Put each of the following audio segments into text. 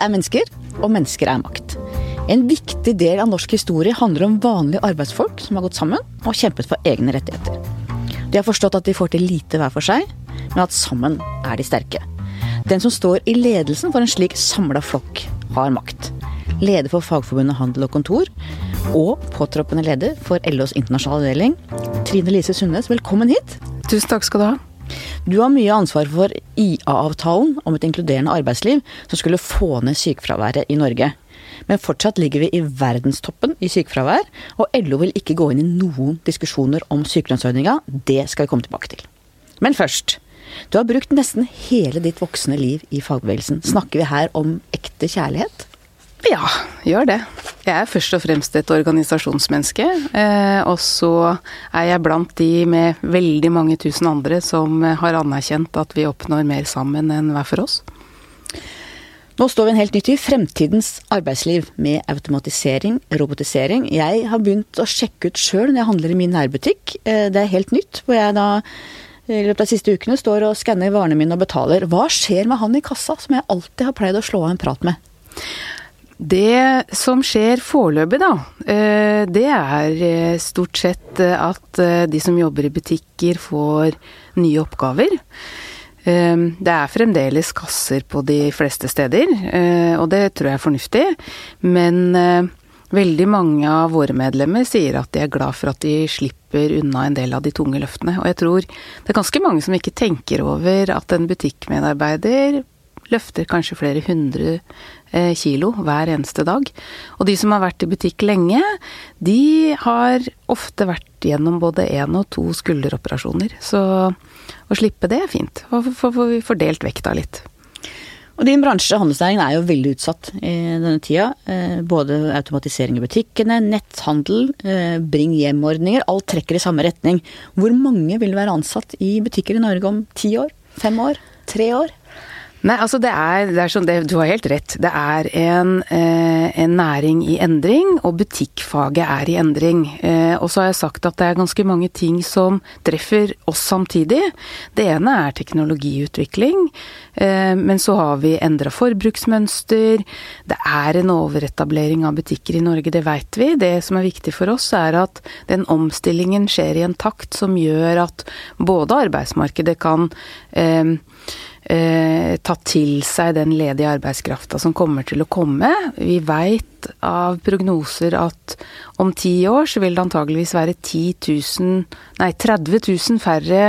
er mennesker, og mennesker er makt. En viktig del av norsk historie handler om vanlige arbeidsfolk som har gått sammen og kjempet for egne rettigheter. De har forstått at de får til lite hver for seg, men at sammen er de sterke. Den som står i ledelsen for en slik samla flokk, har makt. Leder for Fagforbundet Handel og Kontor, og påtroppende leder for LOs internasjonale avdeling, Trine Lise Sundnes, velkommen hit. Tusen takk skal du ha. Du har mye ansvar for IA-avtalen om et inkluderende arbeidsliv som skulle få ned sykefraværet i Norge. Men fortsatt ligger vi i verdenstoppen i sykefravær, og LO vil ikke gå inn i noen diskusjoner om sykelønnsordninga. Det skal vi komme tilbake til. Men først. Du har brukt nesten hele ditt voksne liv i fagbevegelsen. Snakker vi her om ekte kjærlighet? Ja, gjør det. Jeg er først og fremst et organisasjonsmenneske. Eh, og så er jeg blant de med veldig mange tusen andre som har anerkjent at vi oppnår mer sammen enn hver for oss. Nå står vi en helt nytt i fremtidens arbeidsliv, med automatisering, robotisering. Jeg har begynt å sjekke ut sjøl når jeg handler i min nærbutikk. Eh, det er helt nytt. Hvor jeg da i løpet av de siste ukene står og skanner varene mine og betaler. Hva skjer med han i kassa, som jeg alltid har pleid å slå av en prat med? Det som skjer foreløpig, da, eh, det er eh, stort sett at de som jobber i butikker får nye oppgaver. Det er fremdeles kasser på de fleste steder, eh, og det tror jeg er fornuftig. Men veldig mange av våre medlemmer sier at de er glad for at de slipper unna en del av de tunge løftene. Og jeg tror det er ganske mange som ikke tenker over at en butikkmedarbeider løfter kanskje flere hundre eh, kilo hver eneste dag. Og de som har vært i butikk lenge, de har ofte vært gjennom både én og to skulderoperasjoner. Så å slippe det er fint. Og vi fordelt vekta litt. Og din bransje, handelsnæringen, er jo veldig utsatt i denne tida. Eh, både automatisering i butikkene, netthandel, eh, bring hjem-ordninger. Alt trekker i samme retning. Hvor mange vil være ansatt i butikker i Norge om ti år? Fem år? Tre år? Nei, altså det er, det er sånn, det, Du har helt rett. Det er en, eh, en, næring i endring, og butikkfaget er i endring. Eh, og så har jeg sagt at det er ganske mange ting som treffer oss samtidig. Det ene er teknologiutvikling, eh, men så har vi endra forbruksmønster. Det er en overetablering av butikker i Norge, det veit vi. Det som er viktig for oss, er at den omstillingen skjer i en takt som gjør at både arbeidsmarkedet kan eh, eh, tatt til seg den ledige arbeidskrafta som kommer til å komme. Vi veit av prognoser at om ti år så vil det antageligvis være 10 000, nei 30 000 færre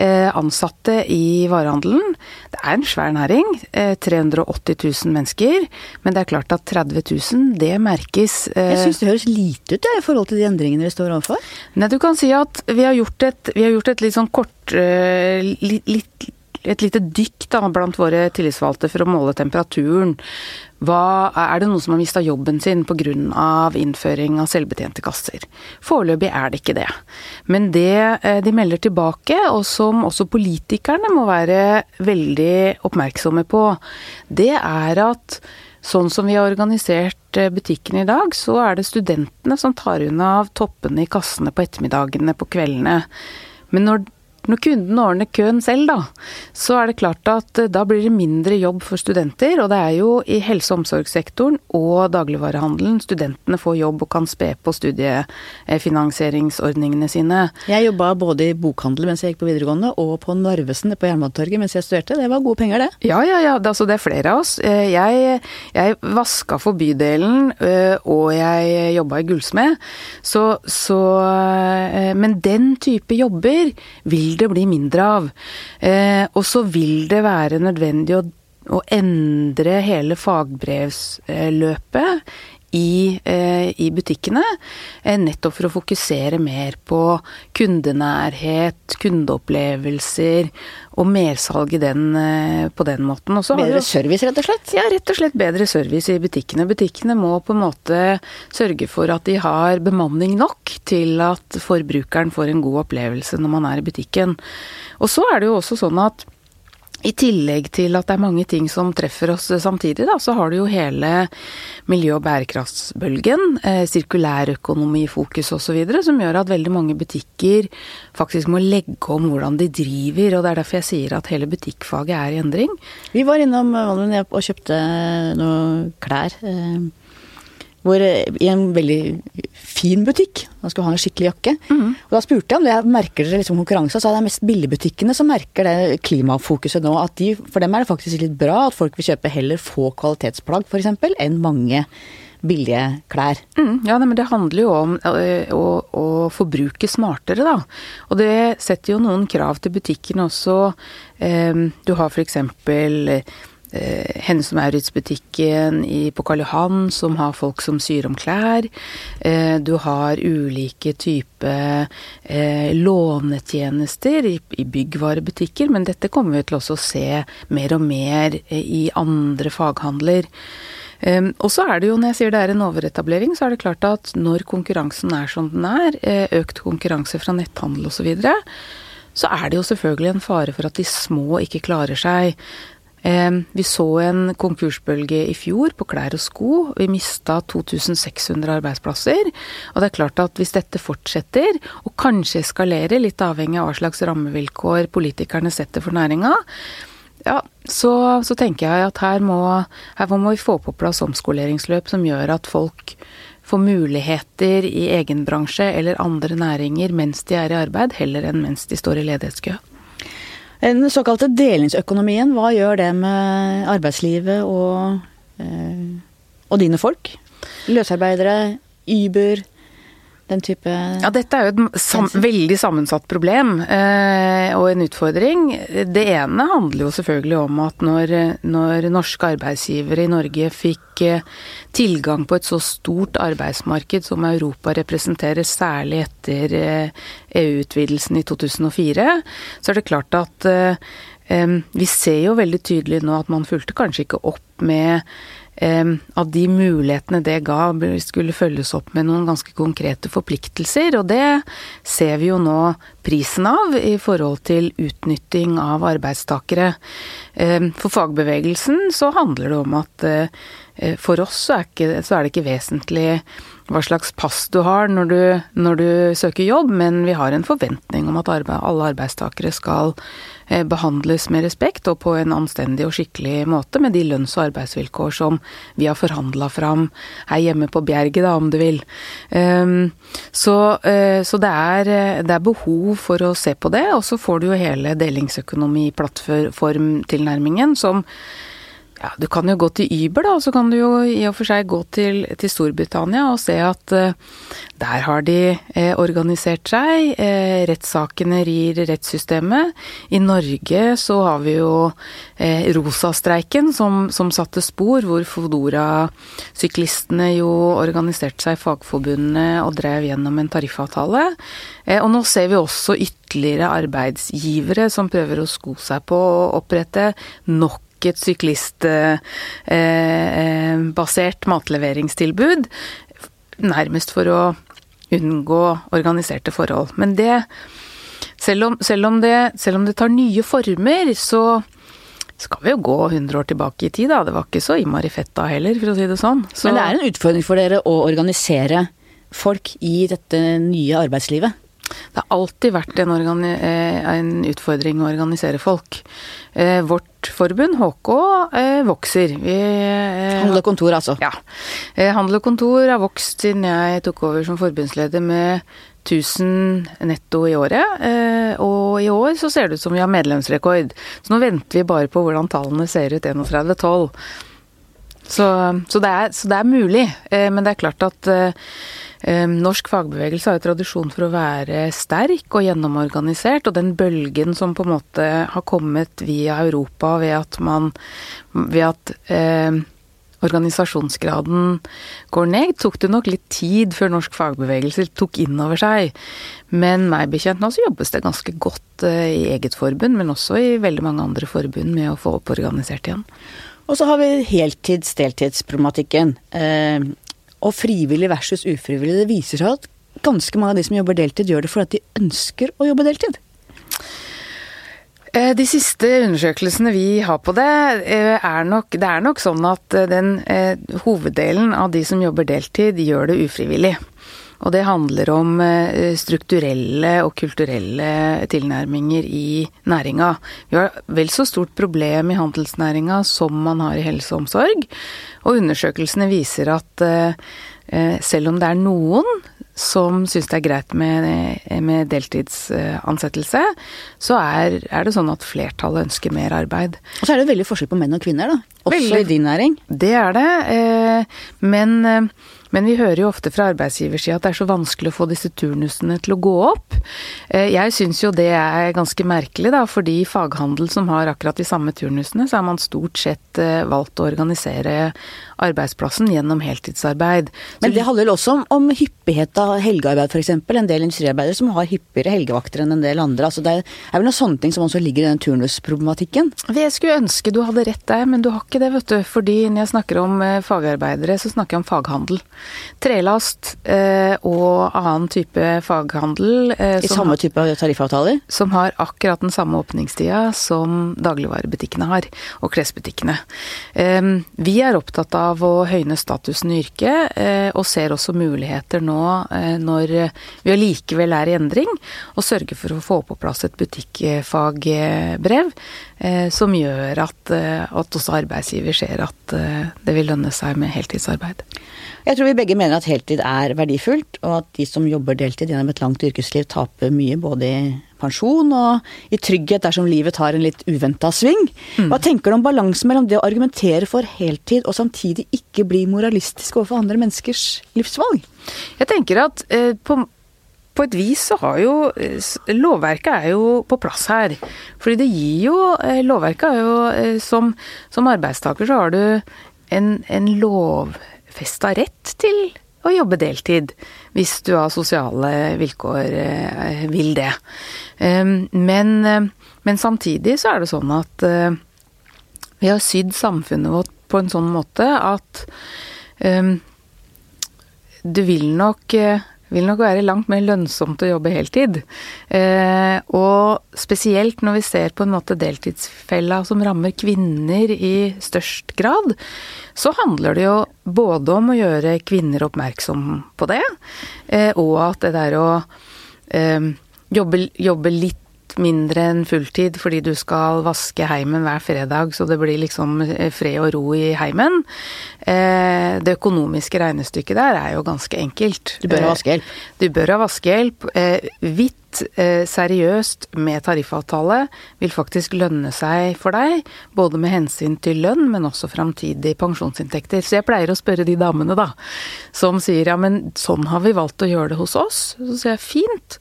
eh, ansatte i varehandelen. Det er en svær næring. Eh, 380 000 mennesker. Men det er klart at 30 000, det merkes. Eh, Jeg syns det høres lite ut i forhold til de endringene dere står overfor. Nei, du kan si at vi har gjort et, har gjort et litt sånn kort eh, litt, litt et lite dykk da, blant våre tillitsvalgte for å måle temperaturen. Hva, er det noen som har mista jobben sin pga. innføring av selvbetjente kasser? Foreløpig er det ikke det. Men det eh, de melder tilbake, og som også politikerne må være veldig oppmerksomme på, det er at sånn som vi har organisert butikkene butikken i dag, så er det studentene som tar unna toppene i kassene på ettermiddagene, på kveldene. Men når når kunden ordner køen selv, da, så er det klart at eh, da blir det mindre jobb for studenter. Og det er jo i helse- og omsorgssektoren og dagligvarehandelen studentene får jobb og kan spe på studiefinansieringsordningene sine. Jeg jobba både i bokhandel mens jeg gikk på videregående, og på Narvesen på Jernbanetorget mens jeg studerte. Det var gode penger, det. Ja, ja, ja. Det, altså, det er flere av oss. Eh, jeg, jeg vaska for bydelen, eh, og jeg jobba i gullsmed. Så, så Men den type jobber vil det bli mindre av. Eh, og så vil det være nødvendig å, å endre hele fagbrevsløpet i, eh, i, butikkene, eh, nettopp for å fokusere mer på kundenærhet, kundeopplevelser og mersalg den, eh, på den måten. bedre service, rett og slett? Ja, rett og slett bedre service i butikkene. Butikkene må på en måte sørge for at de har bemanning nok til at forbrukeren får en god opplevelse når man er i butikken. Og så er det jo også sånn at i tillegg til at det er mange ting som treffer oss samtidig, da, så har du jo hele miljø- og bærekraftsbølgen, eh, sirkulærøkonomifokus osv., som gjør at veldig mange butikker faktisk må legge om hvordan de driver, og det er derfor jeg sier at hele butikkfaget er i endring. Vi var innom Valmund og kjøpte noen klær. Eh, hvor, I en veldig fin butikk. Han skulle ha en skikkelig jakke. Mm. Og da spurte jeg om det Jeg merker dere liksom konkurranse. Så er det mest billigbutikkene som merker det klimafokuset nå. At de, for dem er det faktisk litt bra at folk vil kjøpe heller få kvalitetsplagg f.eks. enn mange billige klær. Mm, ja, men det handler jo om å, å, å, forbruke smartere, da. Og det setter jo noen krav til butikkene også. Du har f.eks eh, Hennes og Maurits-butikken på Karl Johan som har folk som syr om klær. Eh, du har ulike typer eh, lånetjenester i, byggvarebutikker, men dette kommer vi til også å se mer og mer i andre faghandler. Og så er det jo, når jeg sier det er en overetablering, så er det klart at når konkurransen er som den er, økt konkurranse fra netthandel osv., så, videre, så er det jo selvfølgelig en fare for at de små ikke klarer seg. Vi så en konkursbølge i fjor på klær og sko. Vi mista 2600 arbeidsplasser. Og det er klart at hvis dette fortsetter, og kanskje eskalerer, litt avhengig av hva slags rammevilkår politikerne setter for næringa, ja, så, så, tenker jeg at her må, her må vi få på plass omskoleringsløp som gjør at folk får muligheter i egen bransje eller andre næringer mens de er i arbeid, heller enn mens de står i ledighetskø. Den såkalte delingsøkonomien, hva gjør det med arbeidslivet og, eh, og dine folk? Løsarbeidere, Uber, den type Ja, dette er jo et sam veldig sammensatt problem eh, og en utfordring. Det ene handler jo selvfølgelig om at når, når norske arbeidsgivere i Norge fikk eh, tilgang på et så stort arbeidsmarked som Europa representerer, særlig etter eh, EU-utvidelsen i 2004, så er det klart at eh, vi ser jo veldig tydelig nå at man fulgte kanskje ikke opp med at de mulighetene det ga, skulle følges opp med noen ganske konkrete forpliktelser. Og det ser vi jo nå prisen av i forhold til utnytting av arbeidstakere. For fagbevegelsen så handler det om at eh, for oss så er, ikke, så er det ikke vesentlig hva slags pass du har når du, når du søker jobb, men vi har en forventning om at arbeid, alle arbeidstakere skal Eh, behandles med respekt og på en anstendig og skikkelig måte med de lønns- og arbeidsvilkår som vi har forhandla fram her hjemme på Bjerget, da, om du vil. Så, eh, så det, er, eh, det, er, behov for å se på det, og så får du jo hele delingsøkonomi-plattformtilnærmingen som ja, du kan jo gå til Uber, da, og så kan du jo i og for seg gå til, til Storbritannia og se at eh, der har de eh, organisert seg. Eh, rettssakene rir rettssystemet. I Norge så har vi jo Rosastreiken som, som satte spor, hvor Fodora-syklistene jo organiserte seg i fagforbundene og drev gjennom en tariffavtale. og nå ser vi også ytterligere arbeidsgivere som prøver å sko seg på å opprette nok et syklistbasert matleveringstilbud. Nærmest for å unngå organiserte forhold. Men det selv om, selv om, det, selv om det tar nye former, så skal vi jo gå 100 år tilbake i tid, da. Det var ikke så innmari fett da heller, for å si det sånn. Så... Men det er en utfordring for dere å organisere folk i dette nye arbeidslivet? Det har alltid vært en, eh, en utfordring å organisere folk. Eh, vårt forbund, HK, eh, vokser. Vi, handel og kontor, altså? Ja. Handel og kontor har vokst siden jeg tok over som forbundsleder med 1000 netto i året. Og i år så ser det ut som vi har medlemsrekord. Så nå venter vi bare på hvordan tallene ser ut 31.12. Så, Så, så, så, det er mulig. Men det er klart at norsk fagbevegelse har jo tradisjon for å være sterk og gjennomorganisert, og den bølgen som på en måte har kommet via Europa ved at man Ved at eh, organisasjonsgraden går ned, tok det nok litt tid før norsk fagbevegelse tok inn over seg. Men meg bekjent nå så jobbes det ganske godt eh, i eget forbund, men også i veldig mange andre forbund med å få opp organisert igjen. Og så har vi heltids-deltidsproblematikken. Og frivillig versus ufrivillig. Det viser seg at ganske mange av de som jobber deltid, gjør det fordi de ønsker å jobbe deltid. Eh, de siste undersøkelsene vi har på det, eh, er nok, det er nok sånn at eh, den hoveddelen av de som jobber deltid, gjør det ufrivillig. Og det handler om strukturelle og kulturelle tilnærminger i næringa. Vi har vel så stort problem i handelsnæringa som man har i helse og omsorg. Og undersøkelsene viser at selv om det er noen som syns det er greit med, med deltidsansettelse, så er, er, det sånn at flertallet ønsker mer arbeid. Og så er det veldig forskjell på menn og kvinner, da. Også veldig, i din næring. Det er det. Eh, men eh, men vi hører jo ofte fra arbeidsgiversida at det er så vanskelig å få disse turnusene til å gå opp. Eh, jeg syns jo det er ganske merkelig, da, fordi faghandel som har akkurat de samme turnusene, så har man stort sett eh, valgt å organisere arbeidsplassen gjennom heltidsarbeid. Men det handler også om, om hyppighet av helgearbeid, f.eks. En del industriarbeidere som har hyppigere helgevakter enn en del andre. Altså det er vel noen sånne ting som også ligger i den turnusproblematikken? Jeg skulle ønske du hadde rett der, men du har ikke det, vet du. Fordi når jeg snakker om eh, fagarbeidere, så snakker jeg om faghandel. Trelast eh, og annen type faghandel. Eh, I samme type tariffavtaler? Som har akkurat den samme åpningstida som dagligvarebutikkene har, og klesbutikkene. Eh, vi er opptatt av å høyne statusen i yrket, eh, og ser også muligheter nå eh, når vi allikevel er i endring, og sørger for å få på plass et butikkfagbrev eh, som gjør at, at også arbeidsgiver ser at det vil lønne seg med heltidsarbeid. Jeg tror vi begge mener at heltid er verdifullt, og at de som jobber deltid gjennom et langt yrkesliv, taper mye både i pensjon og i trygghet dersom livet tar en litt uventa sving. Mm. Hva tenker du om balansen mellom det å argumentere for heltid og samtidig ikke bli moralistisk overfor andre menneskers livsvalg? Jeg tenker at eh, på på et vis så har jo eh, Lovverket er jo på plass her. Fordi det gir jo eh, Lovverket er jo eh, Som, som arbeidstaker så har du en, en lovfesta rett til å jobbe deltid, hvis du av sosiale vilkår eh, vil det. Ehm, men, eh, men, samtidig så er det sånn at eh, vi har sydd samfunnet vårt på en sånn måte at ehm, du vil nok vil nok være langt mer lønnsomt å jobbe heltid. Eh, og spesielt når vi ser på en måte deltidsfella som rammer kvinner i størst grad, så handler det jo både om å gjøre kvinner oppmerksom på det, eh, og at det der å eh, jobbe, jobbe litt mindre enn fulltid fordi du skal vaske heimen hver fredag, så det blir liksom eh, fred og ro i heimen. Eh, det økonomiske regnestykket der er jo ganske enkelt. Du bør ha vaskehjelp. Du bør ha vaskehjelp. Hvitt seriøst med tariffavtale vil faktisk lønne seg for deg, både med hensyn til lønn, men også framtidige pensjonsinntekter. Så jeg pleier å spørre de damene, da, som sier ja, men sånn har vi valgt å gjøre det hos oss. Så sier jeg fint,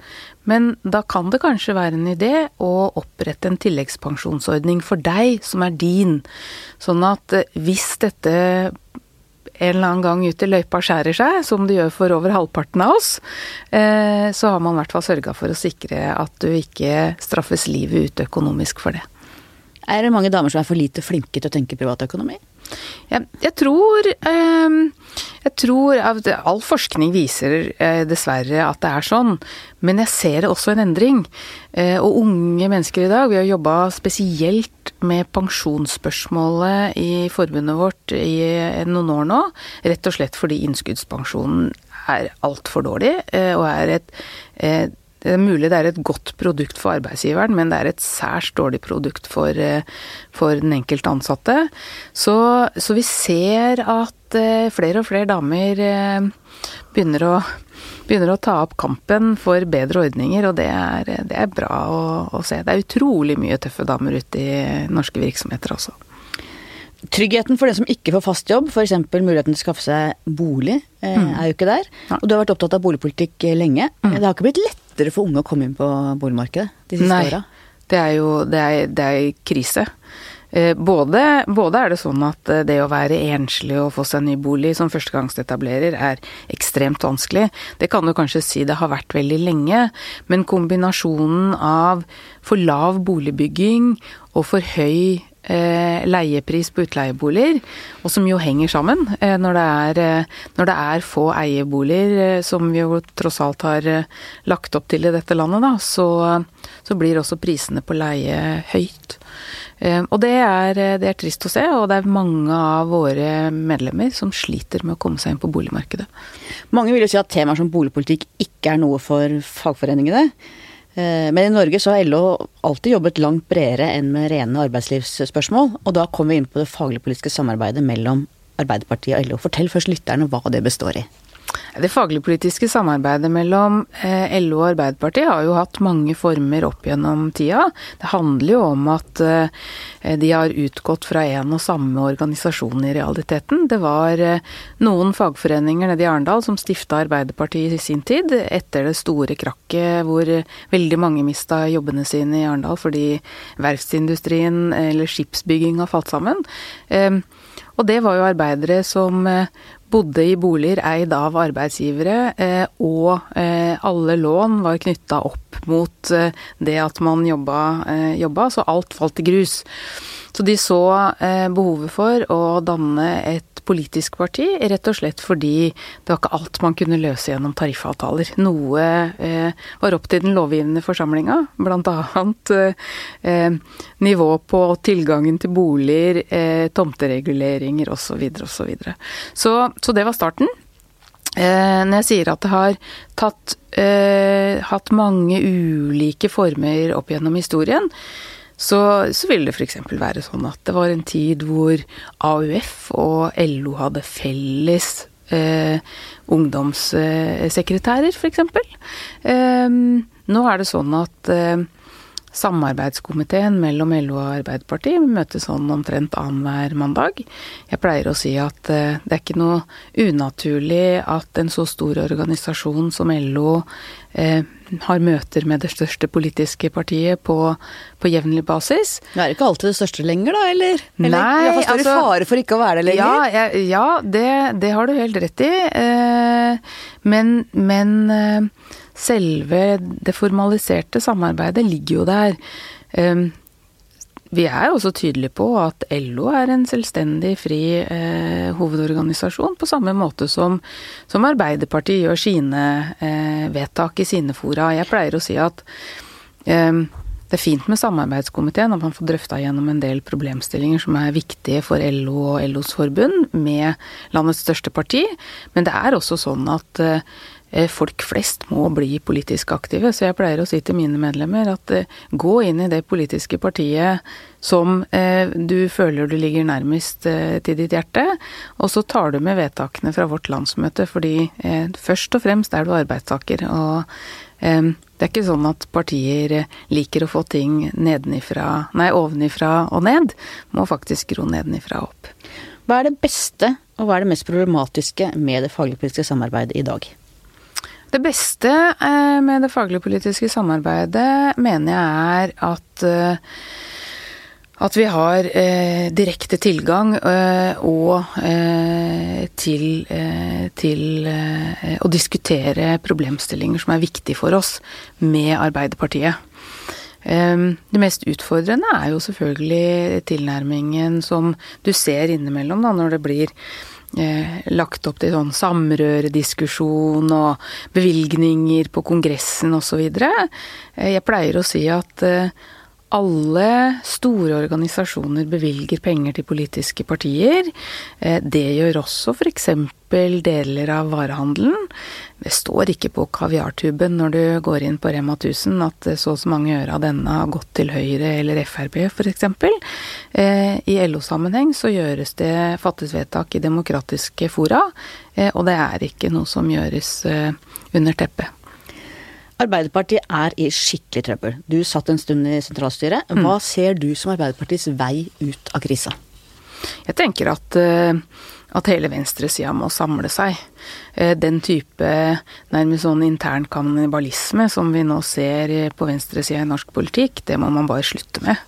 men da kan det kanskje være en idé å opprette en tilleggspensjonsordning for deg, som er din. Sånn at eh, hvis dette en eller annen gang ut i løypa skjærer seg, som det gjør for over halvparten av oss, eh, så har man i hvert fall sørga for å sikre at du ikke straffes livet ut økonomisk for det. Er det mange damer som er for lite flinke til å tenke privatøkonomi? Jeg, jeg tror eh, Jeg tror at all forskning viser eh, dessverre at det er sånn, men jeg ser også en endring. Eh, og unge mennesker i dag, vi har jobba spesielt med pensjonsspørsmålet i forbundet vårt i noen år nå, rett og slett fordi innskuddspensjonen er altfor dårlig eh, og er et eh, det er mulig det er et godt produkt for arbeidsgiveren, men det er et særs dårlig produkt for, eh, for den enkelte ansatte. Så, så, vi ser at eh, flere og flere damer eh, begynner å, begynner å ta opp kampen for bedre ordninger, og det er, det er bra å, å, se. Det er utrolig mye tøffe damer ute i norske virksomheter også. Tryggheten for den som ikke får fast jobb, f.eks. muligheten til å skaffe seg bolig, mm. er jo ikke der. Og du har vært opptatt av boligpolitikk lenge. Mm. Det har ikke blitt lett lettere for unge å komme inn på boligmarkedet de siste åra? Det er jo det er, det er krise. Eh, både, både, er det sånn at eh, det å være enslig og få seg en ny bolig som førstegangsetablerer er ekstremt vanskelig. Det kan du kanskje si det har vært veldig lenge, men kombinasjonen av for lav boligbygging og for høy leiepris på utleieboliger, og som jo henger sammen. Eh, når, det er, eh, når, det er, få eieboliger, eh, som vi jo tross alt har eh, lagt opp til i dette landet, da, så, så blir også prisene på leie høyt. Eh, og det er, det er, trist å se, og det er mange av våre medlemmer som sliter med å komme seg inn på boligmarkedet. Mange vil jo si at temaer som boligpolitikk ikke er noe for fagforeningene. Eh, men i Norge så har LO alltid jobbet langt bredere enn med rene arbeidslivsspørsmål. Og da kommer vi inn på det faglig-politiske samarbeidet mellom Arbeiderpartiet og LO. Fortell først lytterne hva det består i. Det faglig-politiske samarbeidet mellom eh, LO og Arbeiderpartiet har jo hatt mange former opp gjennom tida. Det handler jo om at eh, de har utgått fra en og samme organisasjon i realiteten. Det var eh, noen fagforeninger nede i Arendal som stifta Arbeiderpartiet i sin tid, etter det store krakket hvor veldig mange mista jobbene sine i Arendal fordi verftsindustrien eller skipsbygging har falt sammen. Og det var jo arbeidere som bodde i boliger eid av arbeidsgivere, eh, og eh, alle lån var knytta opp mot eh, det at man jobba, jobba, så alt falt i grus. Så de så behovet for å danne et politisk parti, rett og slett fordi det var ikke alt man kunne løse gjennom tariffavtaler. Noe eh, var opp til den lovgivende forsamlinga, bl.a. Eh, nivå på tilgangen til boliger, eh, tomtereguleringer osv. osv. Så, videre, så Så det var starten. Eh, når jeg sier at det har tatt, eh, hatt mange ulike former opp gjennom historien, så, så ville det f.eks. være sånn at det var en tid hvor AUF og LO hadde felles eh, ungdomssekretærer, f.eks. Eh, nå er det sånn at eh, Samarbeidskomiteen mellom LO og Arbeiderpartiet møtes sånn omtrent annenhver mandag. Jeg pleier å si at eh, det er ikke noe unaturlig at en så stor organisasjon som LO eh, har møter med det største politiske partiet på, på jevnlig basis. Det er ikke alltid det største lenger, da, eller? eller Nei, altså står i fare for ikke å være det lenger? Ja, ja, det, det, har du helt rett i. Eh, men, men eh, selve det formaliserte samarbeidet ligger jo der. Vi er også tydelige på at LO er en selvstendig, fri eh, hovedorganisasjon, på samme måte som, som Arbeiderpartiet gjør sine eh, vedtak i sine fora. Jeg pleier å si at eh, det er fint med samarbeidskomiteen, at man får drøfta gjennom en del problemstillinger som er viktige for LO og LOs forbund med landets største parti, men det er også sånn at Eh, folk flest må bli politisk aktive. Så jeg pleier å si til mine medlemmer at eh, gå inn i det politiske partiet som eh, du føler du ligger nærmest til ditt hjerte, og så tar du med vedtakene fra vårt landsmøte, fordi først og fremst er du arbeidstaker. og det er ikke sånn at partier liker å få ting nedenifra, nei, ovenifra og ned. Må faktisk gro nedenifra og opp. Hva er det beste og hva er det mest problematiske med det faglig-politiske samarbeidet i dag? Det beste eh, med det faglig-politiske samarbeidet mener jeg er at eh, at vi har eh, direkte tilgang eh, og eh, til, eh, til å diskutere problemstillinger som er viktige for oss med Arbeiderpartiet. Det mest utfordrende er jo selvfølgelig tilnærmingen som du ser innimellom da, når det blir lagt opp til sånn samrørediskusjon og bevilgninger på Kongressen osv. Eh, jeg pleier å si at eh, alle store organisasjoner bevilger penger til politiske partier. Eh, det gjør også f.eks. deler av varehandelen. Det står ikke på kaviartuben når du går inn på Rema 1000 at så og så mange øre av denne har gått til Høyre eller Frp f.eks. Eh, I LO-sammenheng så gjøres det, fattes vedtak i demokratiske fora, eh, og det er ikke noe som gjøres under teppet. Arbeiderpartiet er i skikkelig trøbbel. Du satt en stund i sentralstyret. Mm. Hva ser du som Arbeiderpartiets vei ut av krisa? Jeg tenker at, eh, at hele venstresida må samle seg. Eh, den type nærmest sånn intern kannibalisme som vi nå ser på venstresida i norsk politikk, det må man bare slutte med.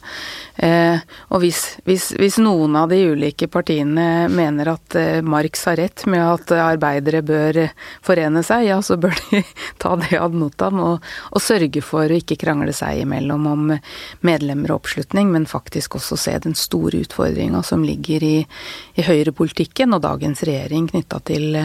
Eh, og hvis, hvis, hvis, noen av de ulike partiene mener at eh, Marx har rett med at arbeidere bør forene seg, ja, så bør de ta det ad notam og, og sørge for å ikke krangle seg imellom om medlemmer og oppslutning, men faktisk også se den store utfordringa som ligger i, i høyrepolitikken og dagens regjering knytta til,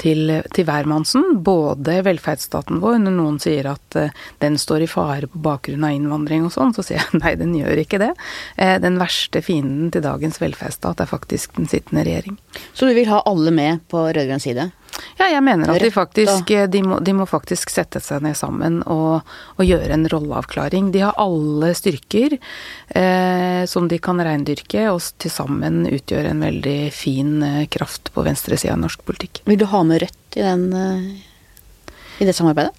til, til hvermannsen. Både velferdsstaten vår, når noen sier at uh, den står i fare på bakgrunn av innvandring og sånn, så sier jeg nei, den gjør ikke det. Uh, den verste fienden til dagens velferdsstat er faktisk den sittende regjering. Så du vil ha alle med på rød-grønn side? Ja, jeg mener at de faktisk eh, de må, de må faktisk sette seg ned sammen og, og, gjøre en rolleavklaring. De har alle styrker eh, som de kan reindyrke, og til sammen utgjør en veldig fin eh, kraft på venstresida av norsk politikk. Vil du ha med Rødt i, den, eh, i det samarbeidet?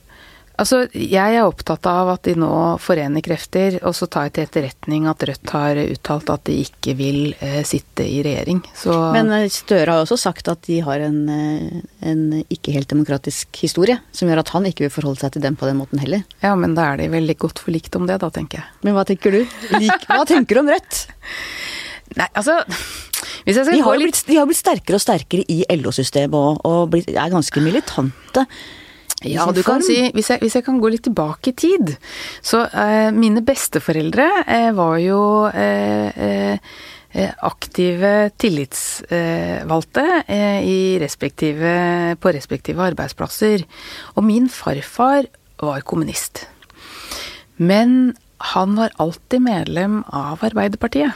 Altså, jeg er opptatt av at de nå forener krefter, og så tar jeg til etterretning at Rødt har uttalt at de ikke vil eh, sitte i regjering. Så Men eh, Støre har også sagt at de har en, eh, en, ikke helt demokratisk historie, som gjør at han ikke vil forholde seg til dem på den måten heller. Ja, men da er de veldig godt forlikt om det, da, tenker jeg. Men hva tenker du? hva tenker du om Rødt? Nei, altså de har, blitt, de, har blitt, sterkere og sterkere i LO-systemet og, og blitt, er ganske militante. Ja, du kan si, hvis jeg, hvis jeg, kan gå litt tilbake i tid, så eh, mine besteforeldre eh, var jo eh, eh, eh aktive tillitsvalgte eh, respektive, på respektive arbeidsplasser. Og min farfar var kommunist. Men han var alltid medlem av Arbeiderpartiet.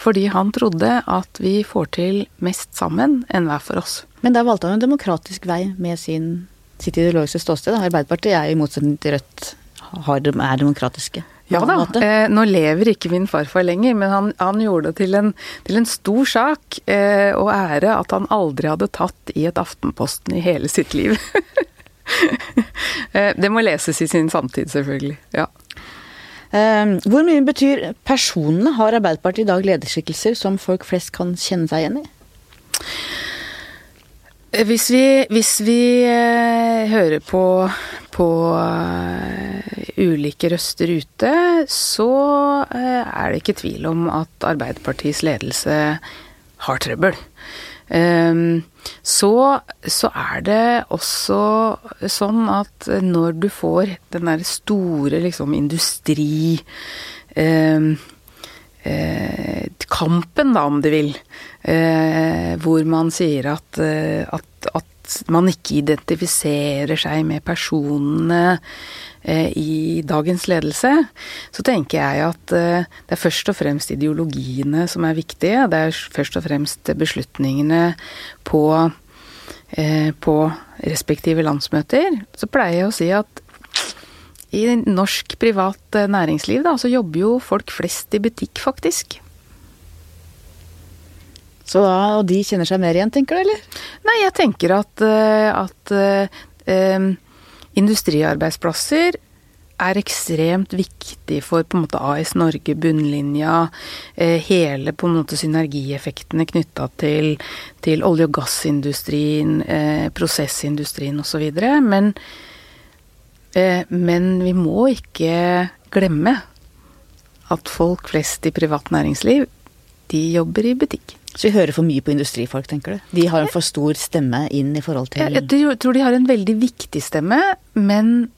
Fordi han trodde at vi får til mest sammen enn hver for oss. Men da valgte han en demokratisk vei med sin sitt ideologiske ståsted. Arbeiderpartiet er i motsetning til Rødt er demokratiske. Ja da. Eh, nå lever ikke min farfar lenger, men han, han gjorde det til en, til en stor sak eh, og ære at han aldri hadde tatt i et Aftenposten i hele sitt liv. eh, det må leses i sin samtid, selvfølgelig. Ja. Eh, hvor mye betyr personene? Har Arbeiderpartiet i dag lederskikkelser som folk flest kan kjenne seg igjen i? Hvis vi, hvis vi eh, hører på, på uh, ulike røster ute, så er det ikke tvil om at Arbeiderpartiets ledelse har trøbbel. Um, så, så, er det også sånn at når du får den der store liksom industri eh, kampen, da, om du vil, eh, hvor man sier at, eh, at, at, man ikke identifiserer seg med personene eh, i dagens ledelse, så tenker jeg at eh, det er først og fremst ideologiene som er viktige. Det er først og fremst beslutningene på eh, på respektive landsmøter, så pleier jeg å si at i norsk privat eh, næringsliv da, så jobber jo folk flest i butikk, faktisk. Så da, Og de kjenner seg mer igjen, tenker du, eller? Nei, jeg tenker at, eh, at uh, industriarbeidsplasser er ekstremt viktig for på en måte AS Norge, bunnlinja, eh, hele på en måte synergieffektene knytta til, til olje- og gassindustrien, eh, prosessindustrien osv. Men Eh, men vi må ikke glemme at folk flest i privat næringsliv, de jobber i butikk. Så vi hører for mye på industrifolk, tenker du? De har en for stor stemme inn i forhold til Jeg tror de har en veldig viktig stemme, men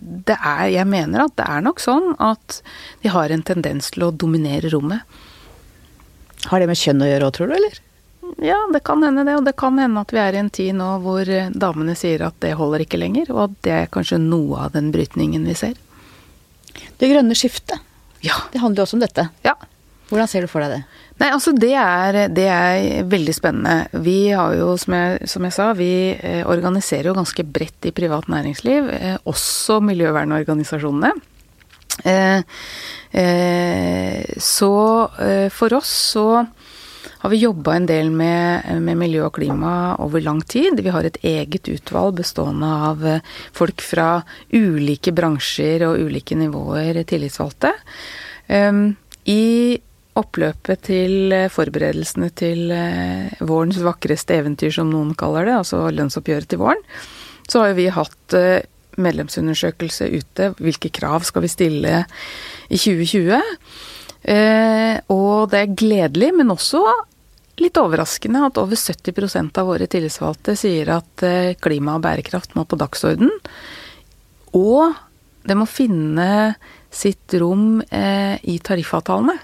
det er Jeg mener at det er nok sånn at de har en tendens til å dominere rommet. Har det med kjønn å gjøre òg, tror du, eller? Ja, det kan hende det. Og det kan hende at vi er i en tid nå hvor eh, damene sier at det holder ikke lenger, og at det er kanskje noe av den brytningen vi ser. Det grønne skiftet, ja. det handler jo også om dette. Ja. Hvordan ser du for deg det? Nei, altså det er, det er veldig spennende. Vi har jo, som jeg, som jeg sa, vi eh, organiserer jo ganske bredt i privat næringsliv. Eh, også miljøvernorganisasjonene. så for oss så har vi jobba en del med, med, miljø og klima over lang tid. Vi har et eget utvalg bestående av eh, folk fra ulike bransjer og ulike nivåer tillitsvalgte. Um, I oppløpet til eh, forberedelsene til vårens vakreste eventyr, som noen kaller det, altså lønnsoppgjøret til våren, så har jo vi hatt medlemsundersøkelse ute. Hvilke krav skal vi stille i 2020? og det er gledelig, men også litt overraskende at over 70% av våre tillitsvalgte sier at klima og bærekraft må på dagsorden. Og det må finne sitt rom eh, i tariffavtalene.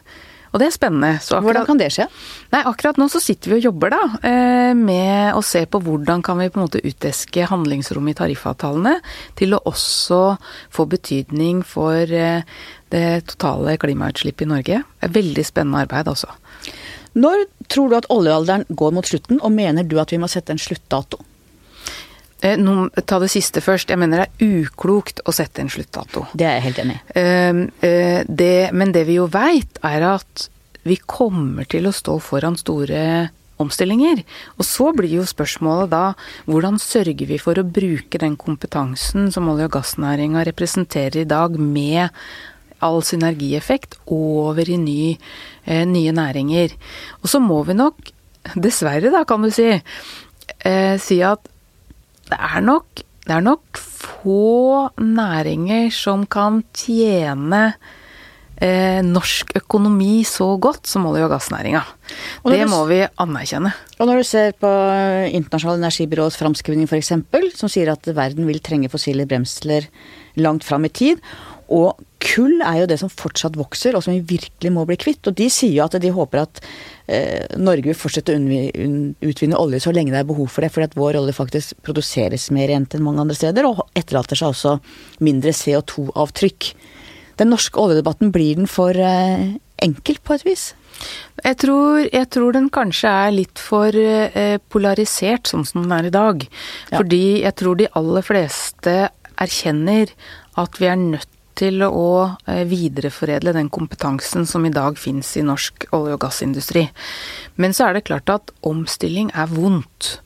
Og det er spennende. Akkurat, hvordan kan det skje? Nei, Akkurat nå så sitter vi og jobber da, eh, med å se på hvordan kan vi på en måte uteske handlingsrommet i tariffavtalene til å også få betydning for eh, det totale klimautslippet i Norge. Det er veldig spennende arbeid, altså. Når tror du at oljealderen går mot slutten, og mener du at vi må sette en sluttdato? Eh, no, ta det siste først. Jeg mener det er uklokt å sette en sluttdato. Det er jeg helt enig i. Ehm, eh, men det vi jo veit, er at vi kommer til å stå foran store omstillinger. Og så blir jo spørsmålet da hvordan sørger vi for å bruke den kompetansen som olje- og gassnæringa representerer i dag, med all synergieffekt over i ny, eh, nye næringer. Og så må vi nok, dessverre da, kan du si, eh, si at det er nok det er nok få næringer som kan tjene eh, norsk økonomi så godt som olje- og gassnæringa. Det må vi anerkjenne. Og når du ser på Internasjonale energibyrås framskrivning f.eks., som sier at verden vil trenge fossile bremsler langt fram i tid, og kull er jo det som fortsatt vokser, og som vi virkelig må bli kvitt. Og de sier jo at de håper at eh, Norge vil fortsette å utvinne olje så lenge det er behov for det, fordi at vår olje faktisk produseres mer rent enn mange andre steder, og etterlater seg også mindre CO2-avtrykk. Den norske oljedebatten, blir den for eh, enkel på et vis? Jeg tror, jeg tror, den kanskje er litt for eh, polarisert sånn som den er i dag. Ja. Fordi jeg tror de aller fleste erkjenner at vi er nødt til å eh, videreforedle den kompetansen som i dag finnes i norsk olje- og gassindustri. Men så er det klart at omstilling er vondt.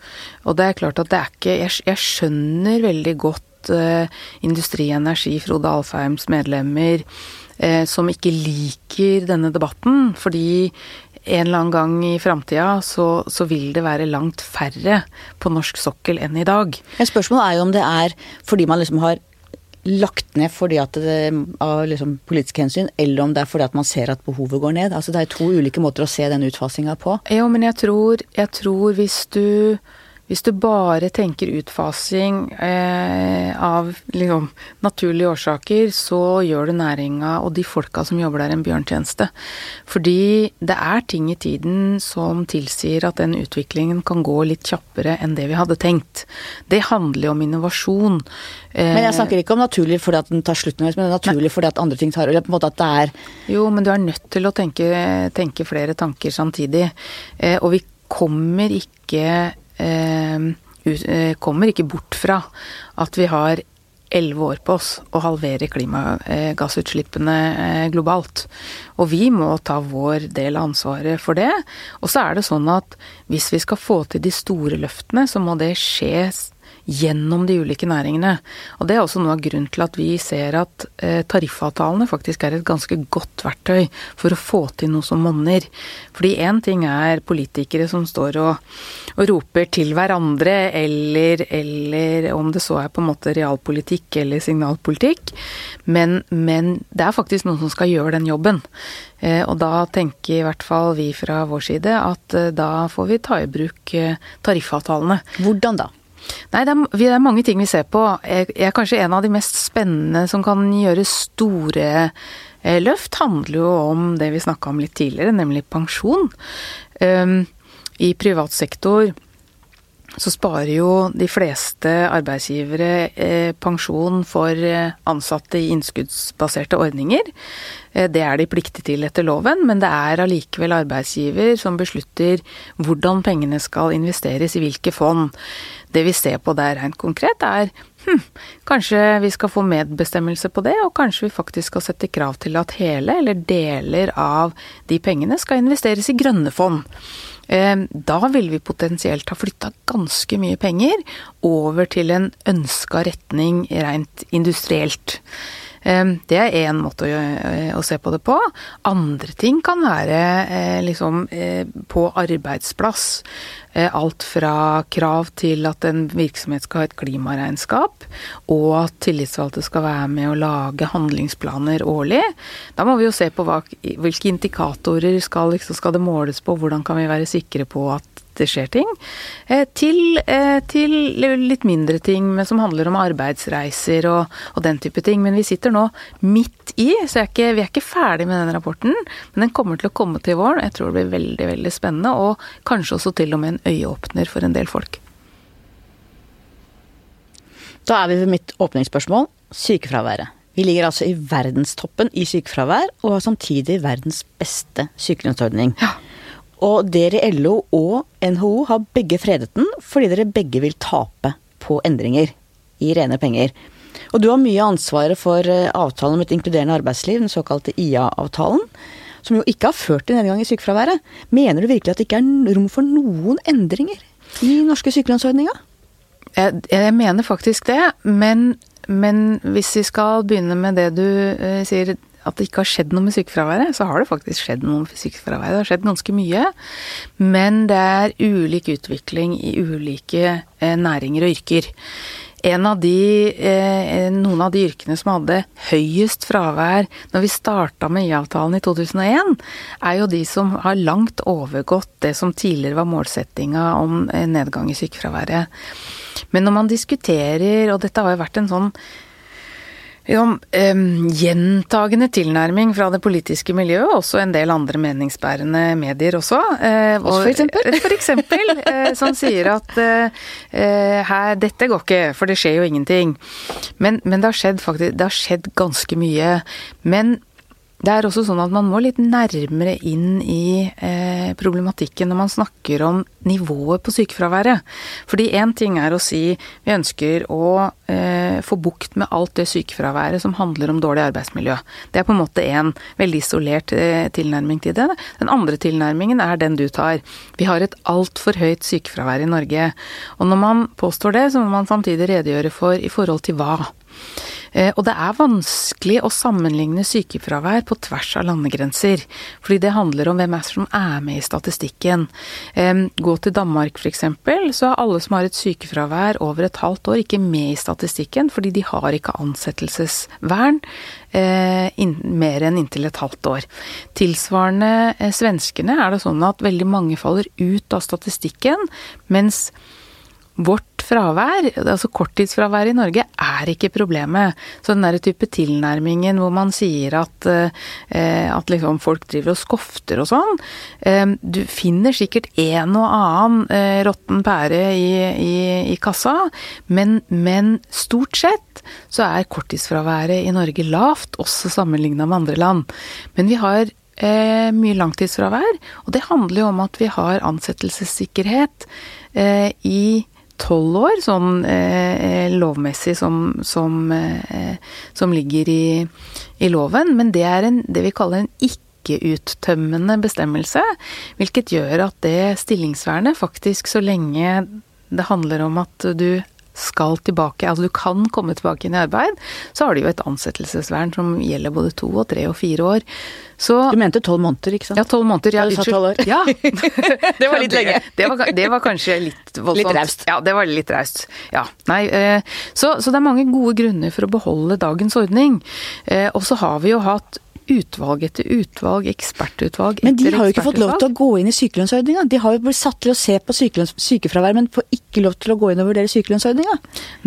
Og det er klart at det er ikke Jeg, jeg skjønner veldig godt eh, Industri Energi, Frode Alfheims medlemmer, eh, som ikke liker denne debatten. Fordi en eller annen gang i framtida så, så, vil det være langt færre på norsk sokkel enn i dag. Spørsmålet er jo om det er fordi man liksom har lagt ned fordi at det, av liksom politiske hensyn, eller om det er fordi at man ser at behovet går ned. Altså Det er to ulike måter å se den utfasinga på. Jo, men jeg tror, jeg tror hvis du hvis du bare tenker utfasing eh, av liksom, naturlige årsaker, så gjør du næringa og de folka som jobber der, en bjørntjeneste. Fordi det er ting i tiden som tilsier at den utviklingen kan gå litt kjappere enn det vi hadde tenkt. Det handler jo om innovasjon. Eh, men jeg snakker ikke om naturlig fordi at den tar slutt, men det er naturlig fordi at andre ting tar Eller på en måte at det er Jo, men du er nødt til å tenke, tenke flere tanker samtidig. Eh, og vi kommer ikke kommer ikke bort fra at vi har elleve år på oss å halvere klimagassutslippene eh, globalt. Og vi må ta vår del av ansvaret for det. Og så er det sånn at hvis vi skal få til de store løftene, så må det skje gjennom de ulike næringene. Og det er også noe av grunnen til at vi ser at eh, tariffavtalene faktisk er et ganske godt verktøy for å få til noe som monner. Fordi én ting er politikere som står og, og roper til hverandre, eller, eller, om det så er på en måte realpolitikk eller signalpolitikk, men, men det er faktisk noen som skal gjøre den jobben. Eh, og da tenker i hvert fall vi fra vår side at eh, da får vi ta i bruk tariffavtalene. Hvordan da? Nei, det er, det er, mange ting vi ser på. Jeg, jeg er kanskje en av de mest spennende som kan gjøre store eh, løft, handler jo om det vi snakka om litt tidligere, nemlig pensjon. Um, I privat sektor så sparer jo de fleste arbeidsgivere eh, pensjon for eh, ansatte i innskuddsbaserte ordninger. Det er de pliktige til etter loven, men det er allikevel arbeidsgiver som beslutter hvordan pengene skal investeres i hvilke fond. Det vi ser på der rent konkret, er hm, kanskje vi skal få medbestemmelse på det, og kanskje vi faktisk skal sette krav til at hele eller deler av de pengene skal investeres i grønne fond. Eh, da vil vi potensielt ha flytta ganske mye penger over til en ønska retning rent industrielt. Det er én måte å, å, se på det på. Andre ting kan være liksom på arbeidsplass. Alt fra krav til at en virksomhet skal ha et klimaregnskap, og at tillitsvalgte skal være med å lage handlingsplaner årlig. Da må vi jo se på hva, hvilke indikatorer skal, liksom, skal det måles på, hvordan kan vi være sikre på at det skjer ting, eh, til, eh, til litt mindre ting som handler om arbeidsreiser og, og, den type ting. Men vi sitter nå midt i, så er ikke, vi er ikke ferdig med den rapporten. Men den kommer til å komme til våren. Jeg tror det blir veldig, veldig spennende, og kanskje også til og med en øyeåpner for en del folk. Da er vi ved mitt åpningsspørsmål sykefraværet. Vi ligger altså i verdenstoppen i sykefravær, og har samtidig verdens beste sykelønnsordning. Ja. Og dere i LO og NHO har begge fredet den, fordi dere begge vil tape på endringer i rene penger. Og du har mye ansvaret for eh, avtalen om et inkluderende arbeidsliv, den såkalte IA-avtalen, som jo ikke har ført til nedgang i sykefraværet. Mener du virkelig at det ikke er rom for noen endringer i norske sykelønnsordninga? Jeg, jeg, mener faktisk det, men, men, hvis vi skal begynne med det du eh, sier at det ikke har skjedd noe med sykefraværet, så har det faktisk skjedd noe med sykefraværet. Det har skjedd ganske mye. Men det er ulik utvikling i ulike eh, næringer og yrker. Av de, eh, noen av de yrkene som hadde høyest fravær når vi starta med IA-avtalen i 2001, er jo de som har langt overgått det som tidligere var målsettinga om nedgang i sykefraværet. Men når man diskuterer, og dette har jo vært en sånn jo, um, gjentagende tilnærming fra det politiske miljøet, også en del andre meningsbærende medier også. Uh, og, for eksempel? For eksempel, uh, som sier at uh, her, dette går ikke, for det skjer jo ingenting. Men, men det, har skjedd faktisk, det har skjedd ganske mye. Men det er også sånn at man må litt nærmere inn i eh, problematikken når man snakker om nivået på sykefraværet. Fordi én ting er å si vi ønsker å eh, få bukt med alt det sykefraværet som handler om dårlig arbeidsmiljø. Det er på en måte en veldig isolert eh, tilnærming til det. Den andre tilnærmingen er den du tar. Vi har et altfor høyt sykefravær i Norge. Og når man påstår det, så må man samtidig redegjøre for i forhold til hva. Eh, og det er vanskelig å sammenligne sykefravær på tvers av landegrenser. Fordi det handler om hvem er som er med i statistikken. Gå til Danmark f.eks., så er alle som har et sykefravær over et halvt år, ikke med i statistikken, fordi de har ikke ansettelsesvern eh, mer enn inntil et halvt år. Tilsvarende eh, svenskene er det sånn at veldig mange faller ut av statistikken, mens vårt fravær, altså korttidsfravær i Norge, er ikke problemet. Så den der type tilnærmingen hvor man sier at, eh, at liksom folk driver og skofter og sånn eh, Du finner sikkert en og annen eh, råtten pære i, i, i kassa, men, men, stort sett så er korttidsfraværet i Norge lavt, også sammenligna med andre land. Men vi har Eh, mye langtidsfravær. Og det handler jo om at vi har ansettelsessikkerhet eh, i tolv år, sånn eh, lovmessig som, som, eh, som ligger i, i, loven. Men det er en, det vi kaller en ikke-uttømmende bestemmelse. Hvilket gjør at det stillingsvernet faktisk, så lenge det handler om at du skal tilbake, altså du kan komme tilbake inn i arbeid, så har du jo et ansettelsesvern som gjelder både to og tre og fire år. Så, du mente tolv måneder, ikke sant? Ja, tolv måneder. Ja, sa år. Ja. det var litt lenge. Det, det, var, det, var, kanskje litt voldsomt. Litt raust. Ja, det var litt raust. Ja. Nei, eh, så, så, det er mange gode grunner for å beholde dagens ordning. Eh, og så har vi jo hatt utvalg etter utvalg, ekspertutvalg etter ekspertutvalg. Men de har jo ikke fått lov til å gå inn i sykelønnsordninga. De har jo blitt satt til å se på sykefravær, men får ikke lov til å gå inn og vurdere sykelønnsordninga.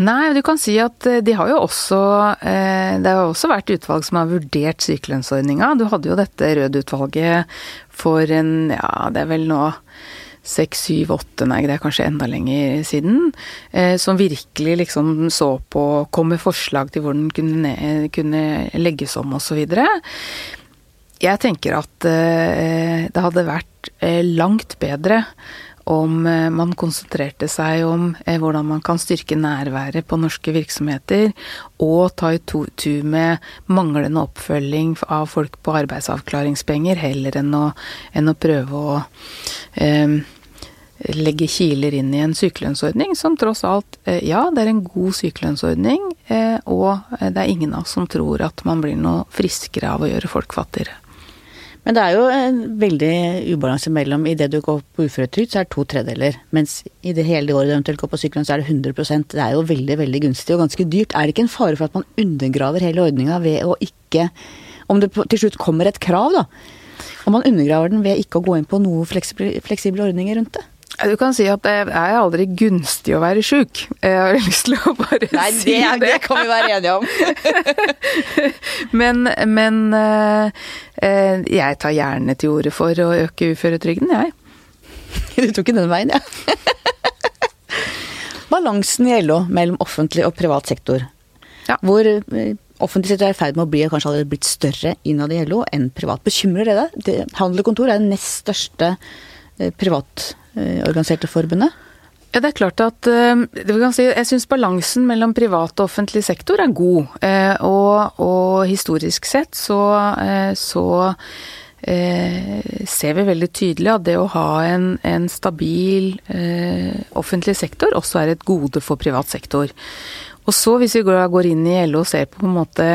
Nei, du kan si at eh, de har jo også eh, Det har også vært utvalg som har vurdert sykelønnsordninga. Du hadde jo dette Rød-utvalget for en Ja, det er vel nå seks, syv, åtte, nei det er kanskje enda lenger siden, eh, som virkelig liksom så på Kom med forslag til hvordan den kunne, kunne legges om osv. Jeg tenker at eh, det hadde vært eh, langt bedre om man konsentrerte seg om hvordan man kan styrke nærværet på norske virksomheter, og ta i tu med manglende oppfølging av folk på arbeidsavklaringspenger, heller enn å, enn å prøve å legge kiler inn i en sykelønnsordning som tross alt, ja, det er en god sykelønnsordning, og det er ingen av oss som tror at man blir noe friskere av å gjøre folk fattigere. Men det er jo en veldig ubalanse mellom i det du går på uføretrygd, så er det to tredjedeler. Mens i det hele året du eventuelt går på sykelønn, så er det 100 Det er jo veldig, veldig gunstig og ganske dyrt. Er det ikke en fare for at man undergraver hele ordninga ved å ikke Om det til slutt kommer et krav, da. Om man undergraver den ved ikke å gå inn på noen fleksible ordninger rundt det? Du kan si at det er aldri gunstig å være sjuk. Jeg har lyst til å bare Nei, det, si det. det kan vi være enige om. men, men eh, jeg tar gjerne til orde for å øke uføretrygden, jeg. Du tok ikke den veien, ja. Balansen i LO mellom offentlig og privat sektor. Ja. Hvor eh, offentlig sektor er i ferd med å bli kanskje allerede blitt større innad i LO enn privat. Bekymrer det deg? Handel og kontor er den nest største privatsektoren privat Eh, organiserte forbundet? Ja, det er klart at eh, Jeg syns balansen mellom privat og offentlig sektor er god. Eh, og, og historisk sett så, så ser vi veldig tydelig at det å ha en, en stabil offentlig sektor også er et gode for privat sektor. Og så, hvis vi går inn i LO og ser på, på en måte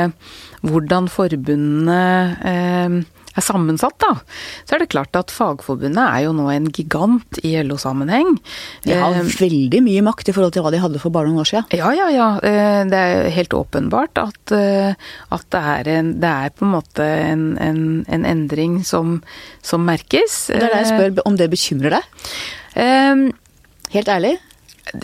hvordan forbundene er sammensatt, da, så er det klart at Fagforbundet er jo nå en gigant i LO-sammenheng. De har eh, veldig mye makt i forhold til hva de hadde for bare noen år siden. Ja, ja, ja. Eh, det er helt åpenbart at, eh, at det, er en, det, er på en måte en, en, en endring som, som, merkes. Det er det jeg spør om det bekymrer deg? Helt ærlig?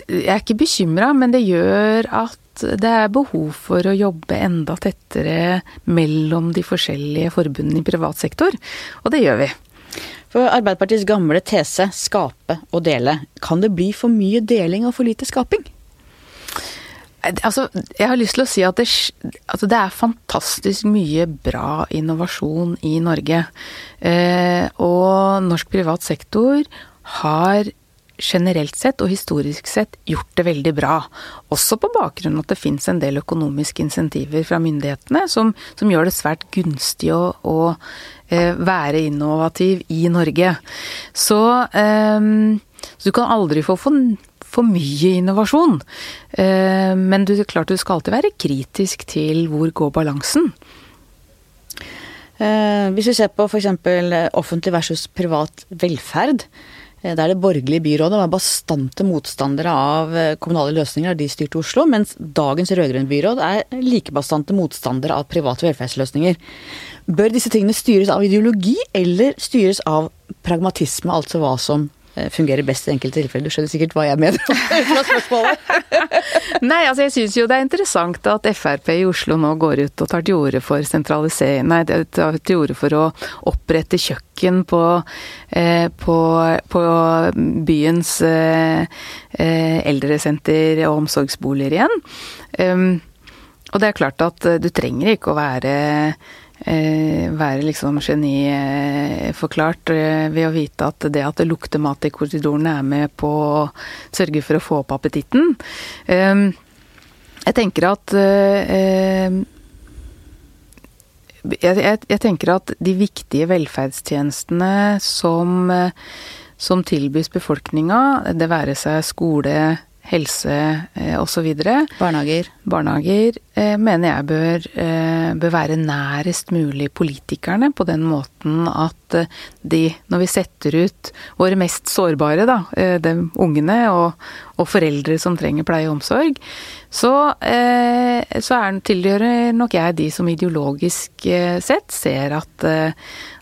Jeg er ikke bekymra, men det gjør at det er behov for å jobbe enda tettere mellom de forskjellige forbundene i privat sektor, og det gjør vi. For Arbeiderpartiets gamle tese, skape og dele, kan det bli for mye deling og for lite skaping? Altså, jeg har lyst til å si at det, altså det er fantastisk mye bra innovasjon i Norge. Eh, og norsk privat sektor har generelt sett og historisk sett gjort det veldig bra. Også på bakgrunn at det finnes en del økonomiske insentiver fra myndighetene som, som gjør det svært gunstig å, å eh, være innovativ i Norge. Så, eh, så, du kan aldri få for, for mye innovasjon. Eh, men du, klart du skal alltid være kritisk til hvor går balansen. Eh, hvis vi ser på f.eks. offentlig versus privat velferd, Eh, det er det borgerlige byrådet var bastante motstandere av eh, kommunale løsninger da de styrte Oslo, mens dagens rød-grønne byråd er like bastante motstandere av private velferdsløsninger. Bør disse tingene styres av ideologi, eller styres av pragmatisme, altså hva som fungerer best i enkelte tilfeller. Du skjønner sikkert hva jeg mener fra spørsmålet. nei, altså jeg syns jo det er interessant at Frp i Oslo nå går ut og tar til orde for sentralisering Nei, tar til orde for å opprette kjøkken på, eh, på, på byens eh, eh, eldresenter og omsorgsboliger igjen. Um, og det er klart at du trenger ikke å være eh, være liksom geniforklart eh, ved å vite at det at det lukter mat i korridorene er med på å sørge for å få opp appetitten. Eh, jeg tenker at eh, jeg, tenker at de viktige velferdstjenestene som, som tilbys befolkninga, det være seg skole, helse eh, osv. Barnehager. Barnehager eh, mener jeg bør, eh, bør, være nærest mulig politikerne, på den måten at eh, de, når vi setter ut våre mest sårbare, da, eh, de ungene og, og, foreldre som trenger pleie og omsorg, så, eh, så er, tilhører nok jeg de som ideologisk sett ser at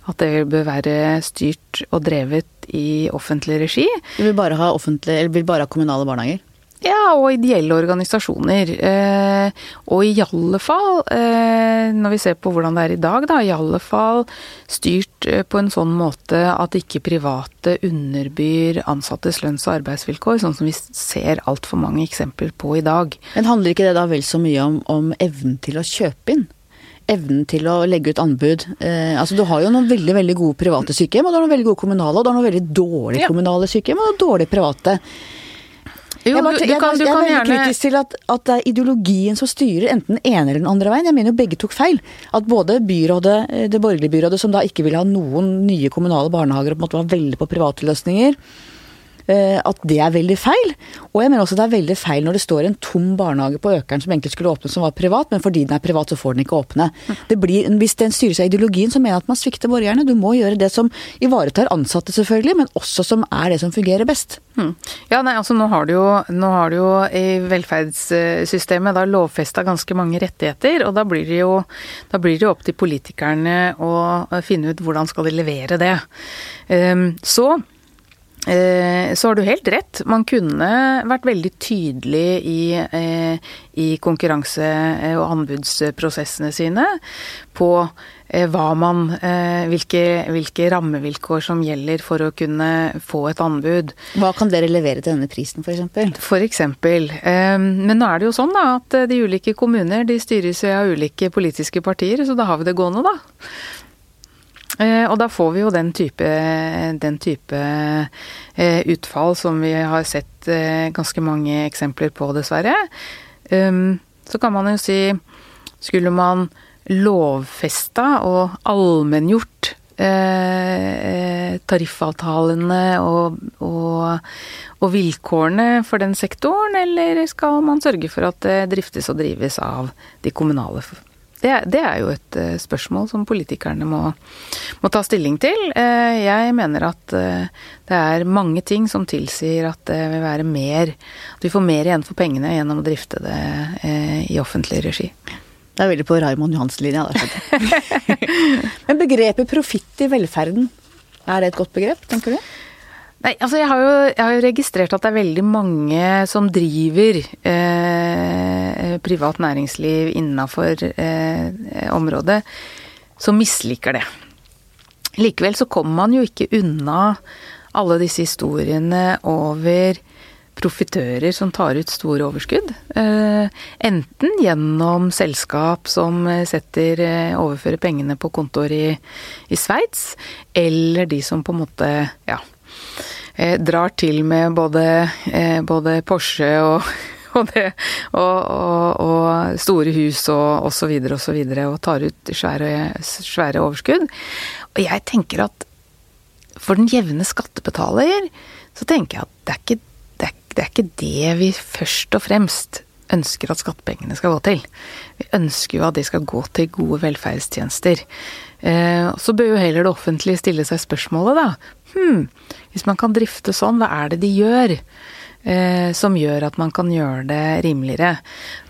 at det bør være styrt og drevet i offentlig regi. Du vil bare ha, eller vil bare ha kommunale barnehager? Ja, og ideelle organisasjoner. Eh, og i alle fall, eh, når vi ser på hvordan det er i dag, da, i alle fall styrt eh, på en sånn måte at ikke private underbyr ansattes lønns- og arbeidsvilkår, sånn som vi ser altfor mange eksempler på i dag. Men handler ikke det da vel så mye om, om evnen til å kjøpe inn? evnen til å legge ut anbud. Eh, altså Du har jo noen veldig veldig gode private sykehjem, og du har noen veldig gode kommunale, og du har noen veldig dårlige ja. kommunale sykehjem og dårlige private. Jo, jeg, bare, du, du kan, jeg, jeg, er veldig gjerne... kritisk til at, at, det er ideologien som styrer enten den ene eller den andre veien. Jeg mener jo begge tok feil. At både byrådet, eh, det borgerlige byrådet, som da ikke ville ha noen nye kommunale barnehager og på en måte var veldig på private løsninger, at det er veldig feil. Og jeg mener også det er veldig feil når det står en tom barnehage på Økeren som egentlig skulle åpne som var privat, men fordi den er privat så får den ikke åpne. Det blir, hvis den styres av ideologien, så mener jeg at man svikter borgerne. Du må gjøre det som ivaretar ansatte, selvfølgelig, men også som er det som fungerer best. Hmm. Ja, nei, altså nå har du jo, har du jo i velferdssystemet da lovfesta ganske mange rettigheter, og da blir det jo da blir det opp til politikerne å finne ut hvordan skal de levere det. Um, så Eh, så har du helt rett. Man kunne vært veldig tydelig i, eh, i konkurranse- og anbudsprosessene sine på eh, hva man hvilke, hvilke, rammevilkår som gjelder for å kunne få et anbud. Hva kan dere levere til denne prisen, f.eks.? F.eks. Men nå er det jo sånn da, at de ulike kommuner de styres av ulike politiske partier, så da har vi det gående, da. Eh, og da får vi jo den type, den type eh, utfall som vi har sett eh, ganske mange eksempler på, dessverre. Um, så kan man jo si Skulle man lovfesta og allmenngjort tariffavtalene og, og, og, vilkårene for den sektoren, eller skal man sørge for at det driftes og drives av de kommunale det, det, er jo et uh, spørsmål som politikerne må, må ta stilling til. Uh, jeg mener at uh, det er mange ting som tilsier at det vil være mer At vi får mer igjen for pengene gjennom å drifte det i offentlig regi. Det er veldig på Raymond Johansen-linja, Men begrepet profitt i velferden, er det et godt begrep, tenker du? Nei, altså jeg har, jo, jeg har, jo, registrert at det er veldig mange som driver eh, privat næringsliv innafor eh, området, som misliker det. Likevel så kommer man jo ikke unna alle disse historiene over profitører som tar ut store overskudd. Eh, enten gjennom selskap som setter, eh, overfører pengene på kontoer i, i Sveits, eller de som på en måte, ja drar til med både, eh, både Porsche og, og, det, og, og, store hus og osv. og så videre, og tar ut svære, svære overskudd. Og jeg tenker at for den jevne skattebetaler, så tenker jeg at det er ikke det, er, det er ikke det vi først og fremst ønsker at skattepengene skal gå til. Vi ønsker jo at de skal gå til gode velferdstjenester. Eh, så bør jo heller det offentlige stille seg spørsmålet, da. Hm, hvis man kan drifte sånn, hva er det de gjør? Eh, som gjør at man kan gjøre det rimeligere.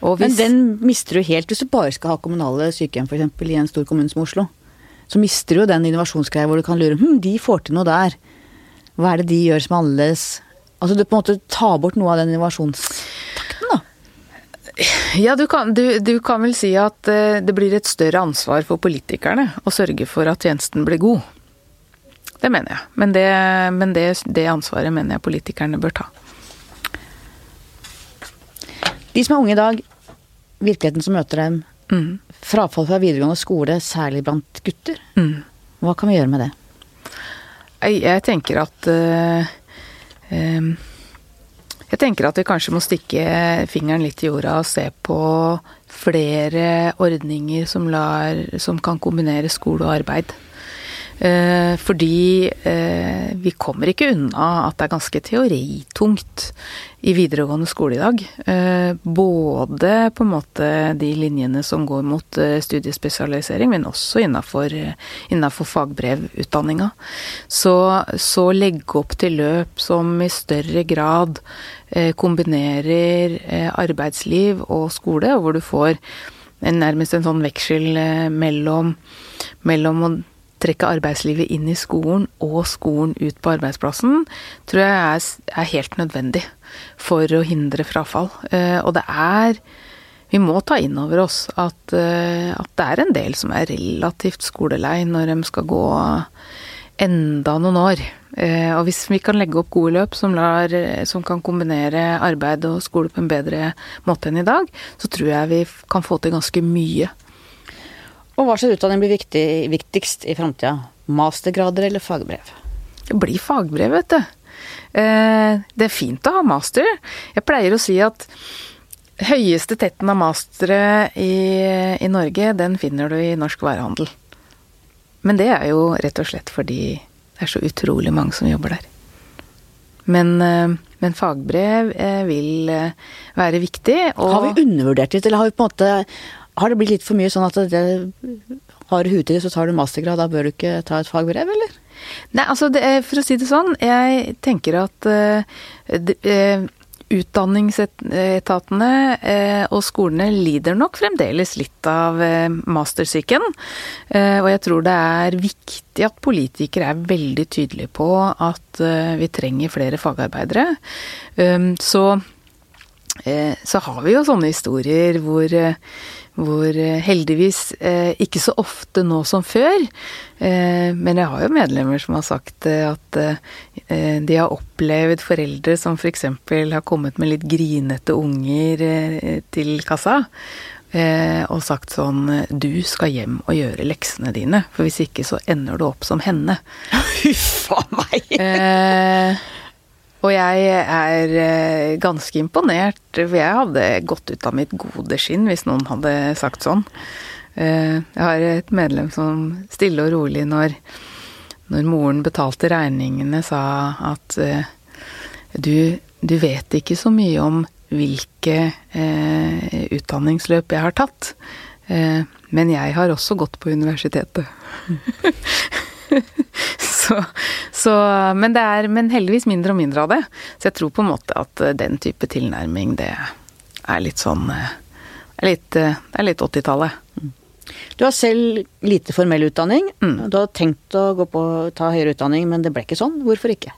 Men den mister du helt hvis du bare skal ha kommunale sykehjem f.eks. i en stor kommune som Oslo. Så mister du jo den innovasjonsgreia hvor du kan lure hm, de får til noe der. Hva er det de gjør som er annerledes? Altså du på en måte tar bort noe av den innovasjonstakten, da. Ja, du kan, du, du kan vel si at eh, det blir et større ansvar for politikerne å sørge for at tjenesten blir god. Det mener jeg. Men, det, men det, det, ansvaret mener jeg politikerne bør ta. De som er unge i dag, virkeligheten som møter dem, mm. frafall fra videregående skole, særlig blant gutter. Mm. Hva kan vi gjøre med det? Jeg, jeg tenker at øh, um, Jeg tenker at vi kanskje må stikke fingeren litt i jorda og se på flere ordninger som, lar, som kan kombinere skole og arbeid. Eh, fordi eh, vi kommer ikke unna at det er ganske teoritungt i videregående skole i dag. Eh, både på en måte de linjene som går mot studiespesialisering, men også innafor, innafor fagbrevutdanninga. Så, så legge opp til løp som i større grad kombinerer arbeidsliv og skole, hvor du får nærmest en sånn veksel mellom, mellom å trekke arbeidslivet inn i skolen og skolen ut på arbeidsplassen, tror jeg er, er helt nødvendig for å hindre frafall. Uh, og det er Vi må ta inn over oss at, uh, at, det er en del som er relativt skolelei når de skal gå enda noen år. Uh, og hvis vi kan legge opp gode løp som, lar, som kan kombinere arbeid og skole på en bedre måte enn i dag, så tror jeg vi kan få til ganske mye og hva slags utdanning blir viktig, viktigst i framtida? Mastergrader eller fagbrev? Det blir fagbrev, vet du. Eh, det er fint å ha master. Jeg pleier å si at høyeste tetten av mastere i, i Norge, den finner du i norsk varehandel. Men det er jo rett og slett fordi det er så utrolig mange som jobber der. Men, eh, men fagbrev eh, vil være viktig. Og Har vi undervurdert det, eller har vi på en måte Har det blitt litt for mye sånn at det har du huet så tar du mastergrad, da bør du ikke ta et fagbrev, eller? Nei, altså er- for å si det sånn, jeg tenker at uh, det, uh, utdanningsetatene eh, og skolene lider nok fremdeles litt av eh, mastersyken. Eh, og jeg tror det er viktig at politikere er veldig tydelige på at eh, vi trenger flere fagarbeidere. Um, så eh, så har vi jo sånne historier hvor, eh, hvor eh, heldigvis eh, ikke så ofte nå som før, eh, men jeg har jo medlemmer som har sagt at de har opplevd foreldre som f.eks. har kommet med litt grinete unger til kassa. Og sagt sånn Du skal hjem og gjøre leksene dine, for hvis ikke så ender du opp som henne. Huff a meg! Og jeg er eh, ganske imponert, for jeg hadde gått ut av mitt gode skinn hvis noen hadde sagt sånn. Eh, jeg har et medlem som stille og rolig når, når moren betalte regningene, sa at eh, du, du vet ikke så mye om hvilke eh, utdanningsløp jeg har tatt, eh, men jeg har også gått på universitetet. så, så, men det er men heldigvis mindre og mindre av det. Så jeg tror på en måte at eh, den type tilnærming, det er litt sånn eh, litt, eh, Det er litt 80-tallet. Du har selv lite formell utdanning. Mm. Du har tenkt å gå på ta høyere utdanning, men det ble ikke sånn. Hvorfor ikke?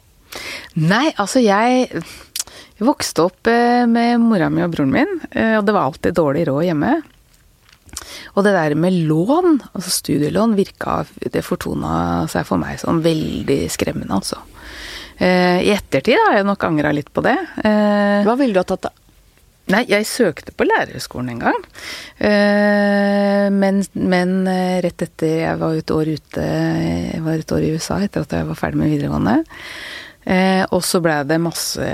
Nei, altså jeg jeg vokste opp eh, med mora mi og broren min, eh, og det var alltid dårlig råd hjemme. Og det der med lån, altså studielån, virka Det fortona seg for meg som veldig skremmende, altså. Eh, I ettertid har jeg nok angra litt på det. Eh, Hva ville du ha tatt, da? Nei, jeg søkte på lærerskolen en gang. Eh, men, men eh, rett etter jeg var et år ute Jeg var et år i USA etter at jeg var ferdig med videregående. Eh, og så ble det masse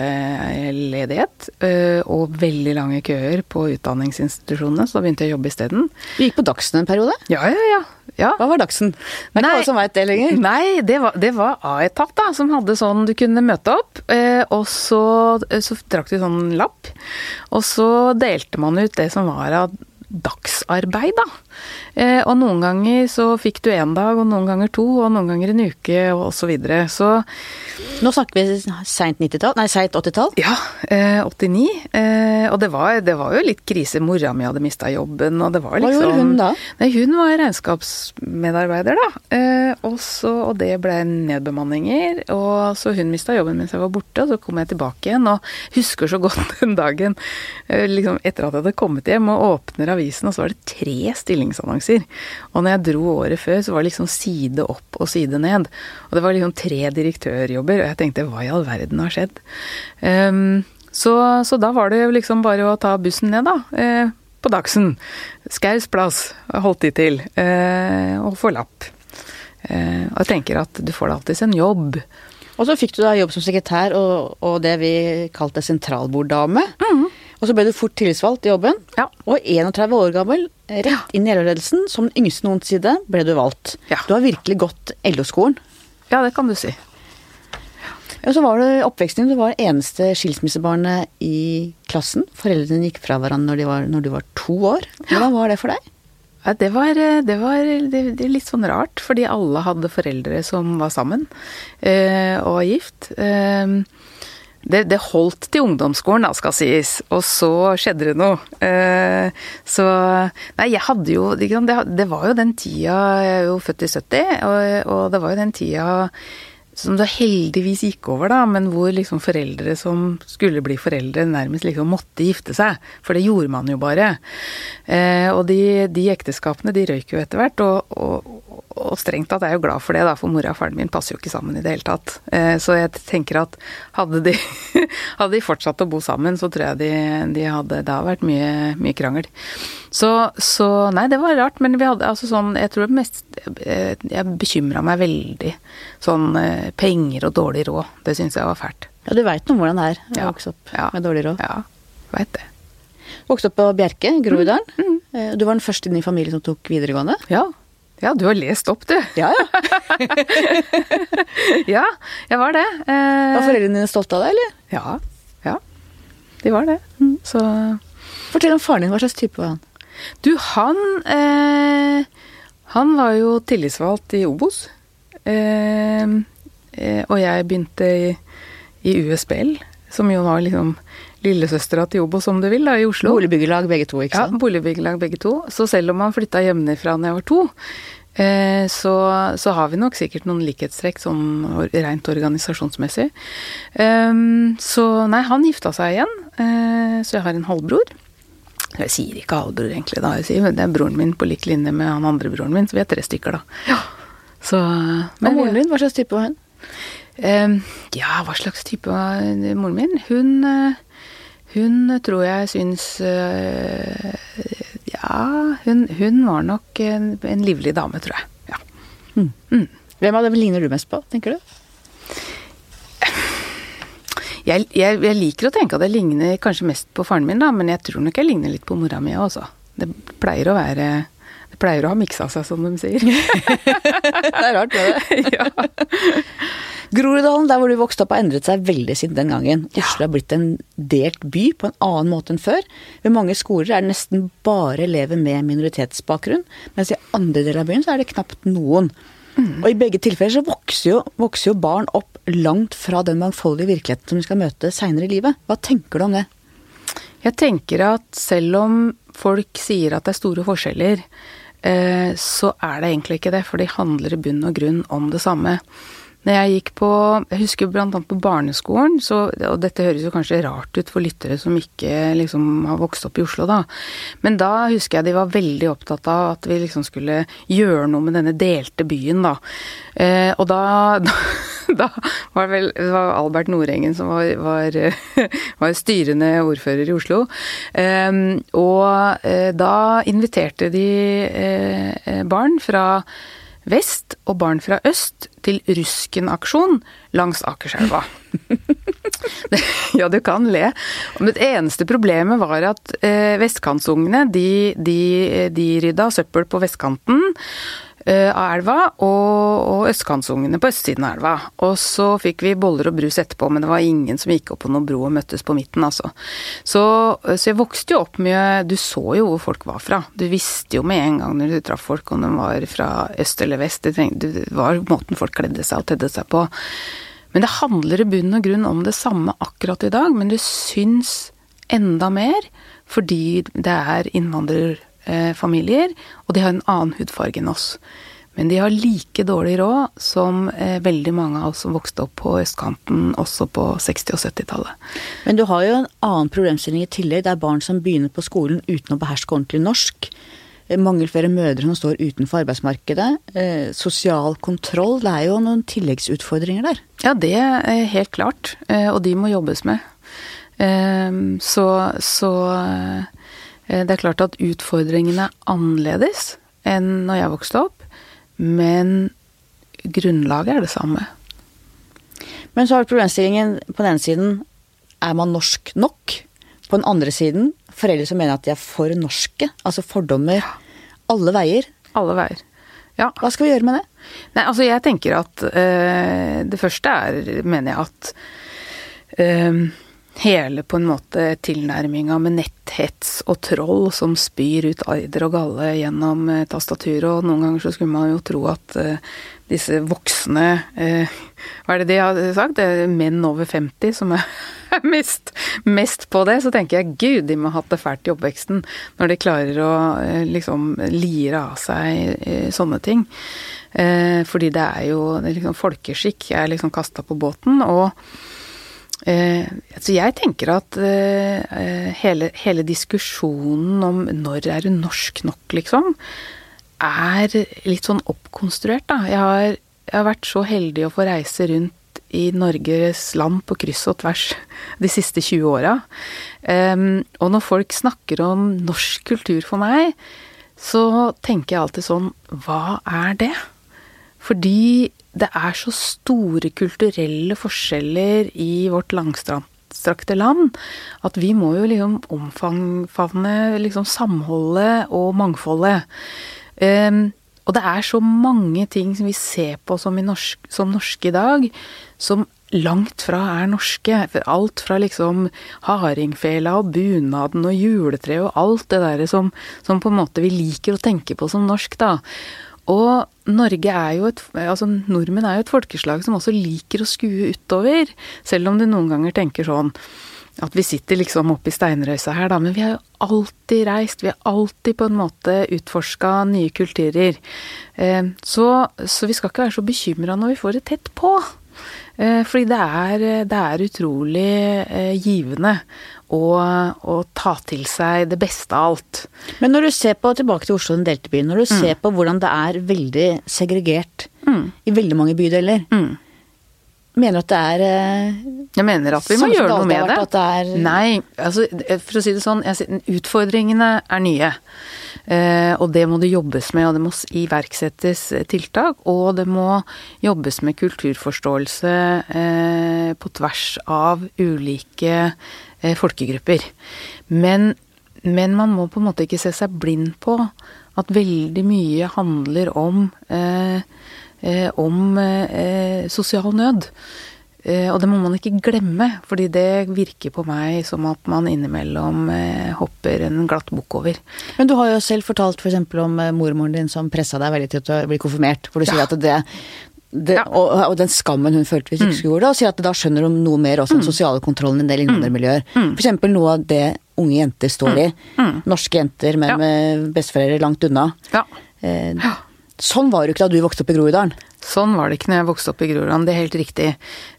ledighet eh, og veldig lange køer på utdanningsinstitusjonene, så da begynte jeg å jobbe isteden. Du gikk på Dagsen en periode. Ja, ja, ja. ja. Hva var Dagsen? Det er ikke alle som veit det lenger. Nei, det var, det var A-etat, da, som hadde sånn du kunne møte opp, eh, og så, så trakk du sånn lapp, og så delte man ut det som var av dagsarbeid, da. Eh, og noen ganger så fikk du én dag, og noen ganger to, og noen ganger en uke, og så videre. Så Nå snakker vi seint 90-tall, nei seint 80-tall. ja, eh, 89. Eh, og det var, det var jo litt krise. Mora mi hadde mista jobben, og det var Hva liksom gjorde hun da? Nei, hun var regnskapsmedarbeider, da. Eh, og, så, og det ble nedbemanninger. Og så hun mista jobben mens jeg var borte, og så kom jeg tilbake igjen. Og husker så godt den dagen eh, liksom etter at jeg hadde kommet hjem og åpner avisen, og så var det tre stillingsannonser. Og når jeg dro året før, så var det liksom side opp og side ned. Og det var liksom tre direktørjobber, og jeg tenkte hva i all verden har skjedd? Um, så, så da var det liksom bare å ta bussen ned, da. Eh, på Dagsen. Skaus plass, holdt de til. Eh, og få lapp. Eh, og jeg tenker at du får da alltids en jobb. Og så fikk du da jobb som sekretær og, og det vi kalte sentralborddame. Og så ble du fort tillitsvalgt i jobben. Ja. Og 31 år gammel, rett inn i LO-ledelsen, som den yngste noensinne, ble du valgt. Ja. Du har virkelig gått LO-skolen. Ja, det kan du si. Og så var det oppveksten din, du var eneste skilsmissebarnet i klassen. Foreldrene gikk fra hverandre når, de var, når du var to år. Hvordan var det for deg? Ja, det var, det var det, det litt sånn rart, fordi alle hadde foreldre som var sammen eh, og var gift. Eh, det, det holdt til ungdomsskolen, da, skal sies, og så skjedde det noe. Eh, så Nei, jeg hadde jo det, var jo den tida Jeg er jo født i 70, og, og det var jo den tida som da heldigvis gikk over, da, men hvor liksom foreldre som skulle bli foreldre, nærmest liksom måtte gifte seg. For det gjorde man jo bare. Eh, og de, de ekteskapene, de røyk jo etter hvert. Og, og, og strengt tatt er jeg jo glad for det, da, for mora og faren min passer jo ikke sammen i det hele tatt. Eh, så jeg tenker at hadde de, hadde de fortsatt å bo sammen, så tror jeg de, de hadde Det har vært mye, mye krangel. Så, så Nei, det var rart, men vi hadde altså sånn Jeg tror mest eh, Jeg bekymra meg veldig. Sånn eh, penger og dårlig råd. Det syns jeg var fælt. Ja, du veit nå hvordan det er å Ja. vokse opp Ja. med dårlig råd. Ja, veit det. Vokste opp på Bjerke, Groruddalen. Mm, Mm. Du var den første i din familie som tok videregående. Ja. Ja, du har lest opp, du. Ja, ja. ja, jeg var det. Eh, Var foreldrene dine stolte av deg, eller? Ja. Ja. De var det. Så Fortell om faren din. Hva slags type var han? Du, han eh, Han var jo tillitsvalgt i Obos. Eh, eh, og jeg begynte i, i USBL, som jo var liksom lillesøstera til Obos, om du vil, da, i Oslo. Boligbyggelag begge to, ikke sant? Ja, boligbyggelag begge to. Så selv om han flytta hjemmefra da jeg var to, eh, så, så har vi nok sikkert noen likhetstrekk sånn rent organisasjonsmessig. Ehm, så nei, han gifta seg igjen, eh, så jeg har en halvbror. Jeg sier ikke halvbror egentlig, da. Jeg sier det er broren min på lik linje med han andre broren min, så vi er tre stykker, da. Så, Og moren din, hva slags type var hun? Ehm, ja, hva slags type var moren min? Hun, eh, hun tror jeg syns eh, Ja, hun, hun var nok en, en livlig dame, tror jeg. Ja. Hvem av dem ligner du mest på, tenker du? Jeg, jeg, jeg liker å tenke at jeg ligner kanskje mest på faren min, da, men jeg tror nok jeg ligner litt på mora mi også. Det pleier å være Det pleier å ha miksa seg, som de sier. Det er rart, det. ja. Groruddalen, der hvor du vokste opp, har endret seg veldig siden den gangen. Oslo har blitt en delt by på en annen måte enn før. Ved mange skoler er det nesten bare elever med minoritetsbakgrunn, mens i andre deler av byen så er det knapt noen. Og i begge tilfeller så vokser jo, vokser jo barn opp langt fra den mangfoldige virkeligheten som de skal møte seinere i livet. Hva tenker du om det? Jeg tenker at selv om folk sier at det er store forskjeller, eh, så er det egentlig ikke det, for de handler i bunn og grunn om det samme. Når jeg gikk på Jeg husker annet på barneskolen, så, og dette høres jo kanskje rart ut for lyttere som ikke liksom har vokst opp i Oslo, da. Men da husker jeg de var veldig opptatt av at vi liksom skulle gjøre noe med denne delte byen, da. Eh, og da, da, da var det vel det var Albert Nordengen som var, var, var styrende ordfører i Oslo. Eh, og eh, da inviterte de eh, barn fra vest og barn fra øst til Rusken-aksjon langs Akerselva. ja, du kan le. Men det eneste problemet var at eh, vestkantungene, de, de, de rydda søppel på vestkanten av elva, og, og østkantsungene på østsiden av elva. Og så fikk vi boller og brus etterpå, men det var ingen som gikk opp på noen bro og møttes på midten, altså. Så, så jeg vokste jo opp med Du så jo hvor folk var fra. Du visste jo med en gang når du traff folk om de var fra øst eller vest. Det, trengte, det var måten folk kledde seg og tedde seg på. Men det handler i bunn og grunn om det samme akkurat i dag, men det syns enda mer fordi det er innvandrerfamilier, og de har en annen hudfarge enn oss. Men de har like dårlig råd som eh, veldig mange av oss som vokste opp på østkanten også på 60- og 70-tallet. Men du har jo en annen problemstilling i tillegg. Det er barn som begynner på skolen uten å beherske ordentlig norsk. Eh, Mangelfulle mødre som står utenfor arbeidsmarkedet. Eh, sosial kontroll. Det er jo noen tilleggsutfordringer der. Ja, det er helt klart, eh, og de må jobbes med. Eh, Så, så eh, det er klart at utfordringene er annerledes enn når jeg vokste opp, men grunnlaget er det samme. Men så har problemstillingen på den ene siden er man norsk nok? På den andre siden foreldre som mener at de er for norske. Altså fordommer alle veier. Alle veier. Ja. Hva skal vi gjøre med det? Nei, altså jeg tenker at øh, det første er, mener jeg at eh, hele på en måte tilnærminga med netthets og troll som spyr ut arder og galle gjennom eh, tastaturet, og noen ganger så skulle man jo tro at uh, disse voksne uh, Hva er det de har sagt? Det er menn over 50 som er mest, mest på det. Så tenker jeg gud, de må ha hatt det fælt i oppveksten når de klarer å uh, liksom lire av seg sånne ting. Fordi det er jo det er liksom Folkeskikk er liksom kasta på båten. og Eh, altså jeg tenker at eh, hele, hele, diskusjonen om når er du norsk nok, liksom, er litt sånn oppkonstruert, da. Jeg har, jeg har vært så heldig å få reise rundt i Norges land på kryss og tvers de siste 20 åra. Um, og når folk snakker om norsk kultur for meg, så tenker jeg alltid sånn Hva er det? Fordi det er så store kulturelle forskjeller i vårt langstrakte land at vi må jo liksom omfavne liksom samholdet og mangfoldet. Um, og det er så mange ting som vi ser på som, norsk, som norske i dag, som langt fra er norske. For alt fra liksom hardingfela og bunaden og juletreet og alt det derre som, som, på en måte vi liker å tenke på som norsk, da. Og Norge er jo et Altså nordmenn er jo et folkeslag som også liker å skue utover. Selv om du noen ganger tenker sånn at vi sitter liksom oppe i steinrøysa her, da. Men vi har jo alltid reist. Vi har alltid på en måte utforska nye kulturer. Eh, så, så, vi skal ikke være så bekymra når vi får det tett på. Eh, fordi det er, det er utrolig eh, givende å, og, ta til seg det beste av alt. Men når du ser på, tilbake til Oslo, den delte byen, når du mm. ser på hvordan det er veldig segregert mm. i veldig mange bydeler, mm. Mener du at det er eh, Jeg mener at vi må gjøre noe med det. det er... Nei, altså for å si det sånn, jeg, utfordringene er nye. Eh, og det må det jobbes med, og det må iverksettes tiltak. Og det må jobbes med kulturforståelse eh, på tvers av ulike folkegrupper. Men, men, man må på en måte ikke se seg blind på at veldig mye handler om eh, Eh, om eh, sosial nød. Eh, og det må man ikke glemme, fordi det virker på meg som at man innimellom hopper en glatt bukk over. Men du har jo selv fortalt f.eks. For om mormoren din som pressa deg veldig til å bli konfirmert. For du ja. sier at det, det ja. og, og, den skammen hun følte hvis hun ikke mm. gjøre det, og sier at da skjønner hun noe mer også den mm. sosiale kontrollen i en del innvandrermiljøer. Mm. mm. F.eks. noe av det unge jenter står i. Mm. Norske jenter, men ja. med besteforeldre langt unna. Ja. Eh, sånn var det jo ikke da du vokste opp i Groruddalen. Sånn var det ikke når jeg vokste opp i Groruddalen, det er helt riktig.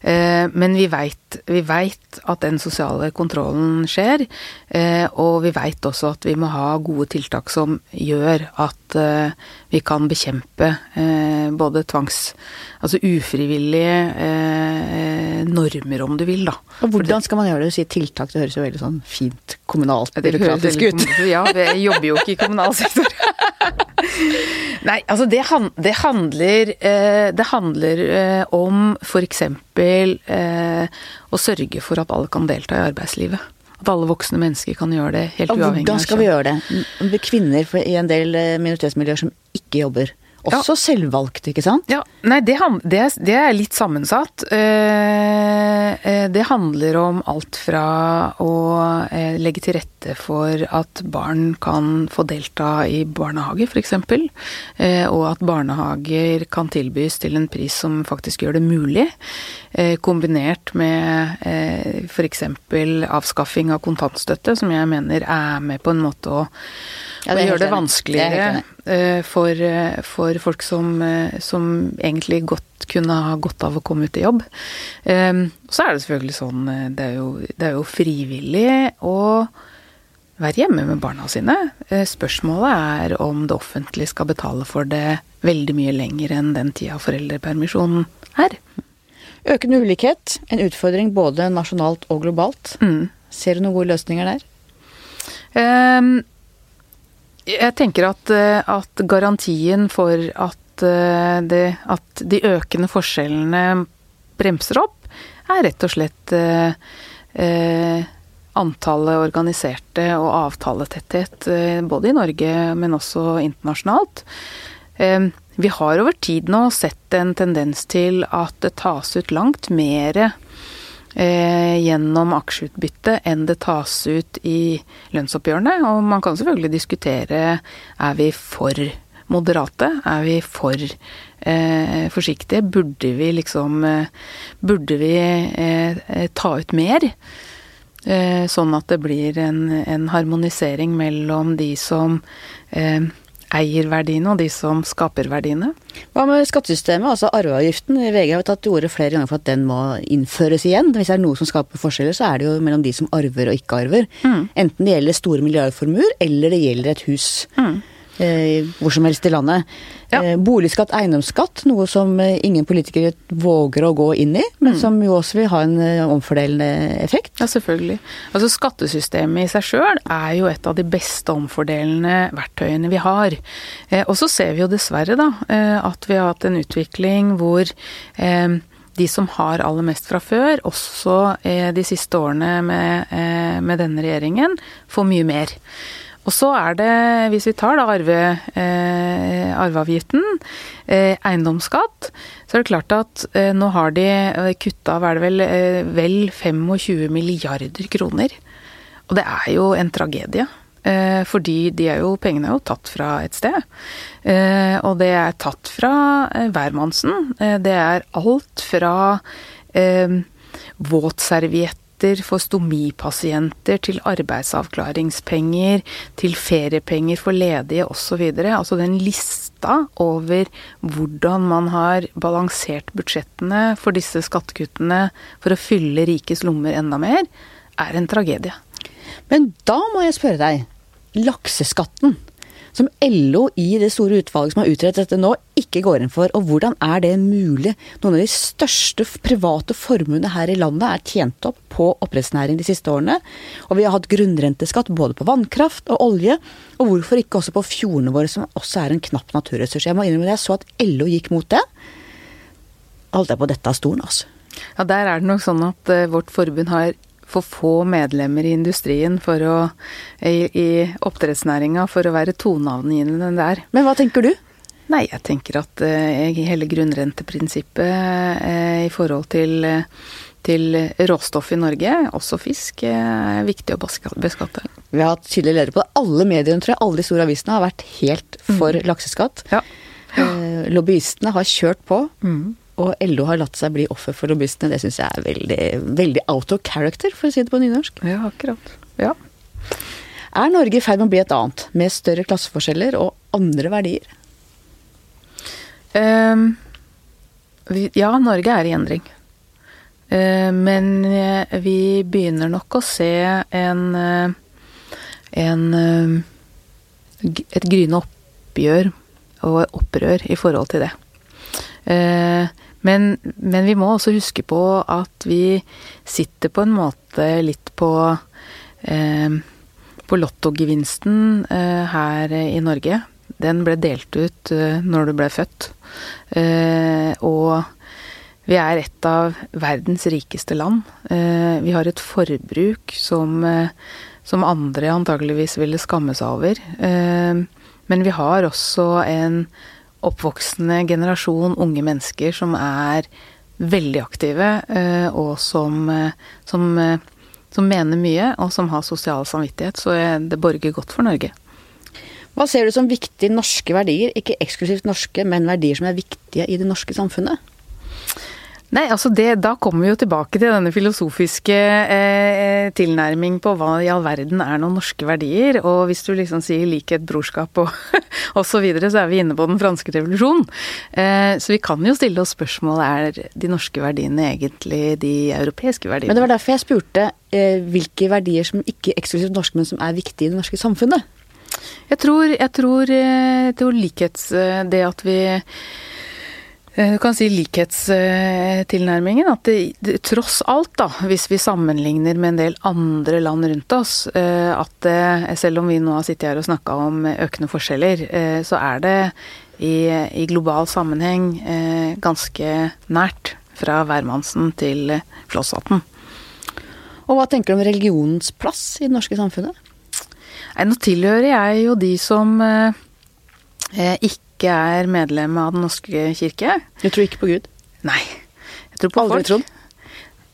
Eh, men vi veit, at den sosiale kontrollen skjer, eh, og vi veit også at vi må ha gode tiltak som gjør at eh, vi kan bekjempe både tvangs... Altså ufrivillige normer, om du vil, da. Og hvordan skal man gjøre det? Du sier tiltak, det høres jo veldig sånn fint kommunalt byråkratisk ut. Ja, jeg jobber jo ikke i kommunal sektor. Nei, altså det, det handler det handler eh, om f.eks. Eh, å sørge for at alle kan delta i arbeidslivet. At alle voksne mennesker kan gjøre det helt uavhengig av kjønn. Hvordan skal vi gjøre det? Kvinner i en del minoritetsmiljøer som ikke jobber. Også ja. selvvalgt, ikke sant? Ja. Nei, det, det, det er litt sammensatt. Eh, eh, det handler om alt fra å eh, legge til rette for at barn kan få delta i barnehage, f.eks. Og at barnehager kan tilbys til en pris som faktisk gjør det mulig. Kombinert med f.eks. avskaffing av kontantstøtte, som jeg mener er med på en måte å ja, det gjør det vanskeligere det eh, for, eh, for, folk som, eh, som, egentlig godt kunne ha godt av å komme ut i jobb. Så er det selvfølgelig sånn, det er jo, det er jo frivillig å være hjemme med barna sine. Spørsmålet er om det offentlige skal betale for det veldig mye lenger enn den tida foreldrepermisjonen er. Økende ulikhet, en utfordring både nasjonalt og globalt. Mm. Ser du noen gode løsninger der? Um, jeg tenker at, eh, at garantien for at, eh, det, at, de økende forskjellene bremser opp, er rett og slett eh, eh, antallet organiserte og avtaletetthet, både i Norge, men også internasjonalt. Eh, vi har over tid nå sett en tendens til at det tas ut langt mer eh, gjennom aksjeutbytte enn det tas ut i lønnsoppgjørene. Og man kan selvfølgelig diskutere er vi for moderate? Er vi for eh, forsiktige? Burde vi liksom eh, Burde vi eh, ta ut mer? Eh, sånn at det blir en, en harmonisering mellom de som eh, eier verdiene, og de som skaper verdiene. Hva med skattesystemet, altså arveavgiften? VG har tatt til orde flere ganger for at den må innføres igjen. Hvis det er noe som skaper forskjeller, så er det jo mellom de som arver og ikke arver. Mm. Enten det gjelder store milliardformuer, eller det gjelder et hus. Mm hvor som helst i landet. Ja. Eh, boligskatt, eiendomsskatt, noe som eh, ingen politikere våger å gå inn i, men mm. som jo også vil ha en eh, omfordelende effekt. Ja, selvfølgelig. Altså Skattesystemet i seg sjøl er jo et av de beste omfordelende verktøyene vi har. Eh, og så ser vi jo dessverre da eh, at vi har hatt en utvikling hvor de som har aller mest fra før, også de siste årene med, med denne regjeringen, får mye mer. Og så er det, hvis vi tar da arve, eh, arveavgiften, eh, eiendomsskatt, så er det klart at eh, nå har de eh, kutta vel, eh, vel 25 milliarder kroner. Og det er jo en tragedie. Eh, fordi de er jo, pengene er jo tatt fra et sted. Og det er tatt fra hvermannsen. Det er alt fra eh, våtservietter for stomipasienter, til arbeidsavklaringspenger, til feriepenger for ledige osv. Altså den lista over hvordan man har balansert budsjettene for disse skattekuttene for å fylle rikes lommer enda mer, er en tragedie. Men da må jeg spørre deg. Lakseskatten, som LO i det store utvalget som har utredet dette nå, ikke går inn for. Og hvordan er det mulig? Noen av de største private formuene her i landet er tjent opp på oppdrettsnæring de siste årene. Og vi har hatt grunnrenteskatt både på vannkraft og olje. Og hvorfor ikke også på fjordene våre, som også er en knapp naturressurs. Jeg må innrømme det, jeg så at LO gikk mot det. Holdt jeg på dette av stolen, altså. Ja, der er det nok sånn at uh, vårt forbund har for få medlemmer i industrien for å, i, i oppdrettsnæringa for å være toneangivende der. Men hva tenker du? Nei, jeg tenker at eh, hele grunnrenteprinsippet eh, i forhold til, til råstoff i Norge, også fisk, er viktig å beskatte. Vi har hatt tydelige ledere på det. Alle mediene, tror jeg, alle de store avisene har vært helt for mm. lakseskatt. Ja. Ja. lobbyistene har kjørt på. Mm. Og LO har latt seg bli offer for lobbyistene. Det syns jeg er veldig, veldig out of character, for å si det på nynorsk. Ja, akkurat. Ja. Er Norge i ferd med å bli et annet, med større klasseforskjeller og andre verdier? Um, vi, ja, Norge er i endring. Uh, men uh, vi begynner nok å se en, uh, en et gryende oppgjør og opprør i forhold til det. Uh, men, men, vi må også huske på at vi sitter på en måte litt på eh, på lottogevinsten eh, her i Norge. Den ble delt ut eh, når du ble født. Eh, og vi er et av verdens rikeste land. Eh, vi har et forbruk som, eh, som andre antageligvis ville skamme seg over. men vi har også en oppvoksende generasjon unge mennesker som er veldig aktive, eh, og som, eh, som, eh, som mener mye, og som har sosial samvittighet. Så det borger godt for Norge. Hva ser du som viktige norske verdier? Ikke eksklusivt norske, men verdier som er viktige i det norske samfunnet? Nei, altså det, Da kommer vi jo tilbake til denne filosofiske eh, tilnærming på hva i all verden er noen norske verdier. Og hvis du liksom sier likhet, brorskap og osv., så, videre, så er vi inne på den franske revolusjonen. Eh, så vi kan jo stille oss spørsmålet er de norske verdiene egentlig de europeiske verdiene. Men det var derfor jeg spurte eh, hvilke verdier som ikke eksklusivt norske, men som er viktige i det norske samfunnet. Jeg tror, jeg tror, eh, jeg tror likhets... Eh, det at vi du kan si likhetstilnærmingen. At det, det, tross alt, da, hvis vi sammenligner med en del andre land rundt oss, eh, at det, selv om vi nå har sittet her og snakka om økende forskjeller, eh, så er det i, i global sammenheng ganske nært fra hvermannsen til Flossvatn. Og hva tenker du om religionens plass i det norske samfunnet? Nei, nå tilhører jeg jo de som ikke ikke er medlem av Den norske kirke. Du tror ikke på Gud? Nei. Jeg tror på Aldri folk. trodd?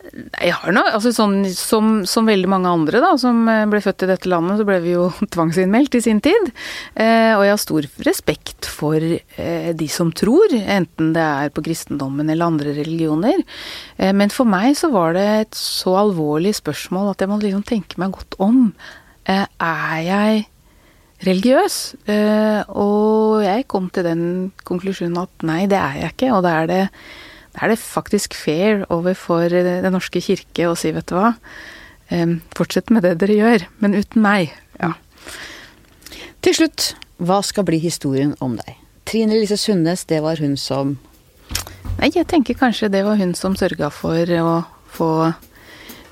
Jeg har noe, altså sånn, som, som, veldig mange andre da, som eh, ble født i dette landet, så ble vi jo tvangsinnmeldt i sin tid. Eh, og jeg har stor respekt for eh, de som tror, enten det er på kristendommen eller andre religioner. Eh, men for meg så var det et så alvorlig spørsmål at jeg må liksom tenke meg godt om. Eh, er jeg religiøs. Eh, og jeg kom til den konklusjonen at nei, det er jeg ikke. Og da er det, da er det faktisk fair overfor Den norske kirke å si, vet du hva, fortsett med det dere gjør, men uten meg. Ja. Til slutt, hva skal bli historien om deg? Trine Lise Sundnes, det var hun som Nei, jeg tenker kanskje det var hun som sørga for å få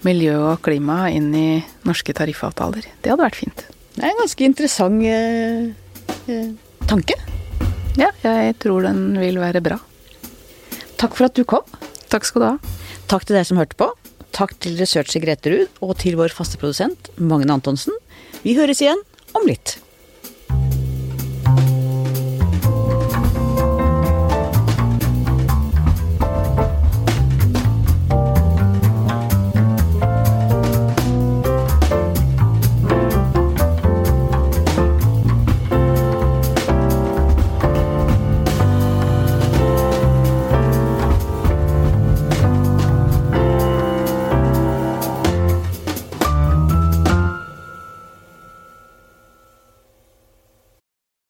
miljø og klima inn i norske tariffavtaler. Det hadde vært fint. Det er en ganske interessant eh, eh, tanke. Ja, jeg tror den vil være bra. Takk for at du kom. Takk skal du ha. Takk til deg som hørte på. Takk til researcher Grete Ruud og til vår faste produsent Magne Antonsen. Vi høres igjen om litt.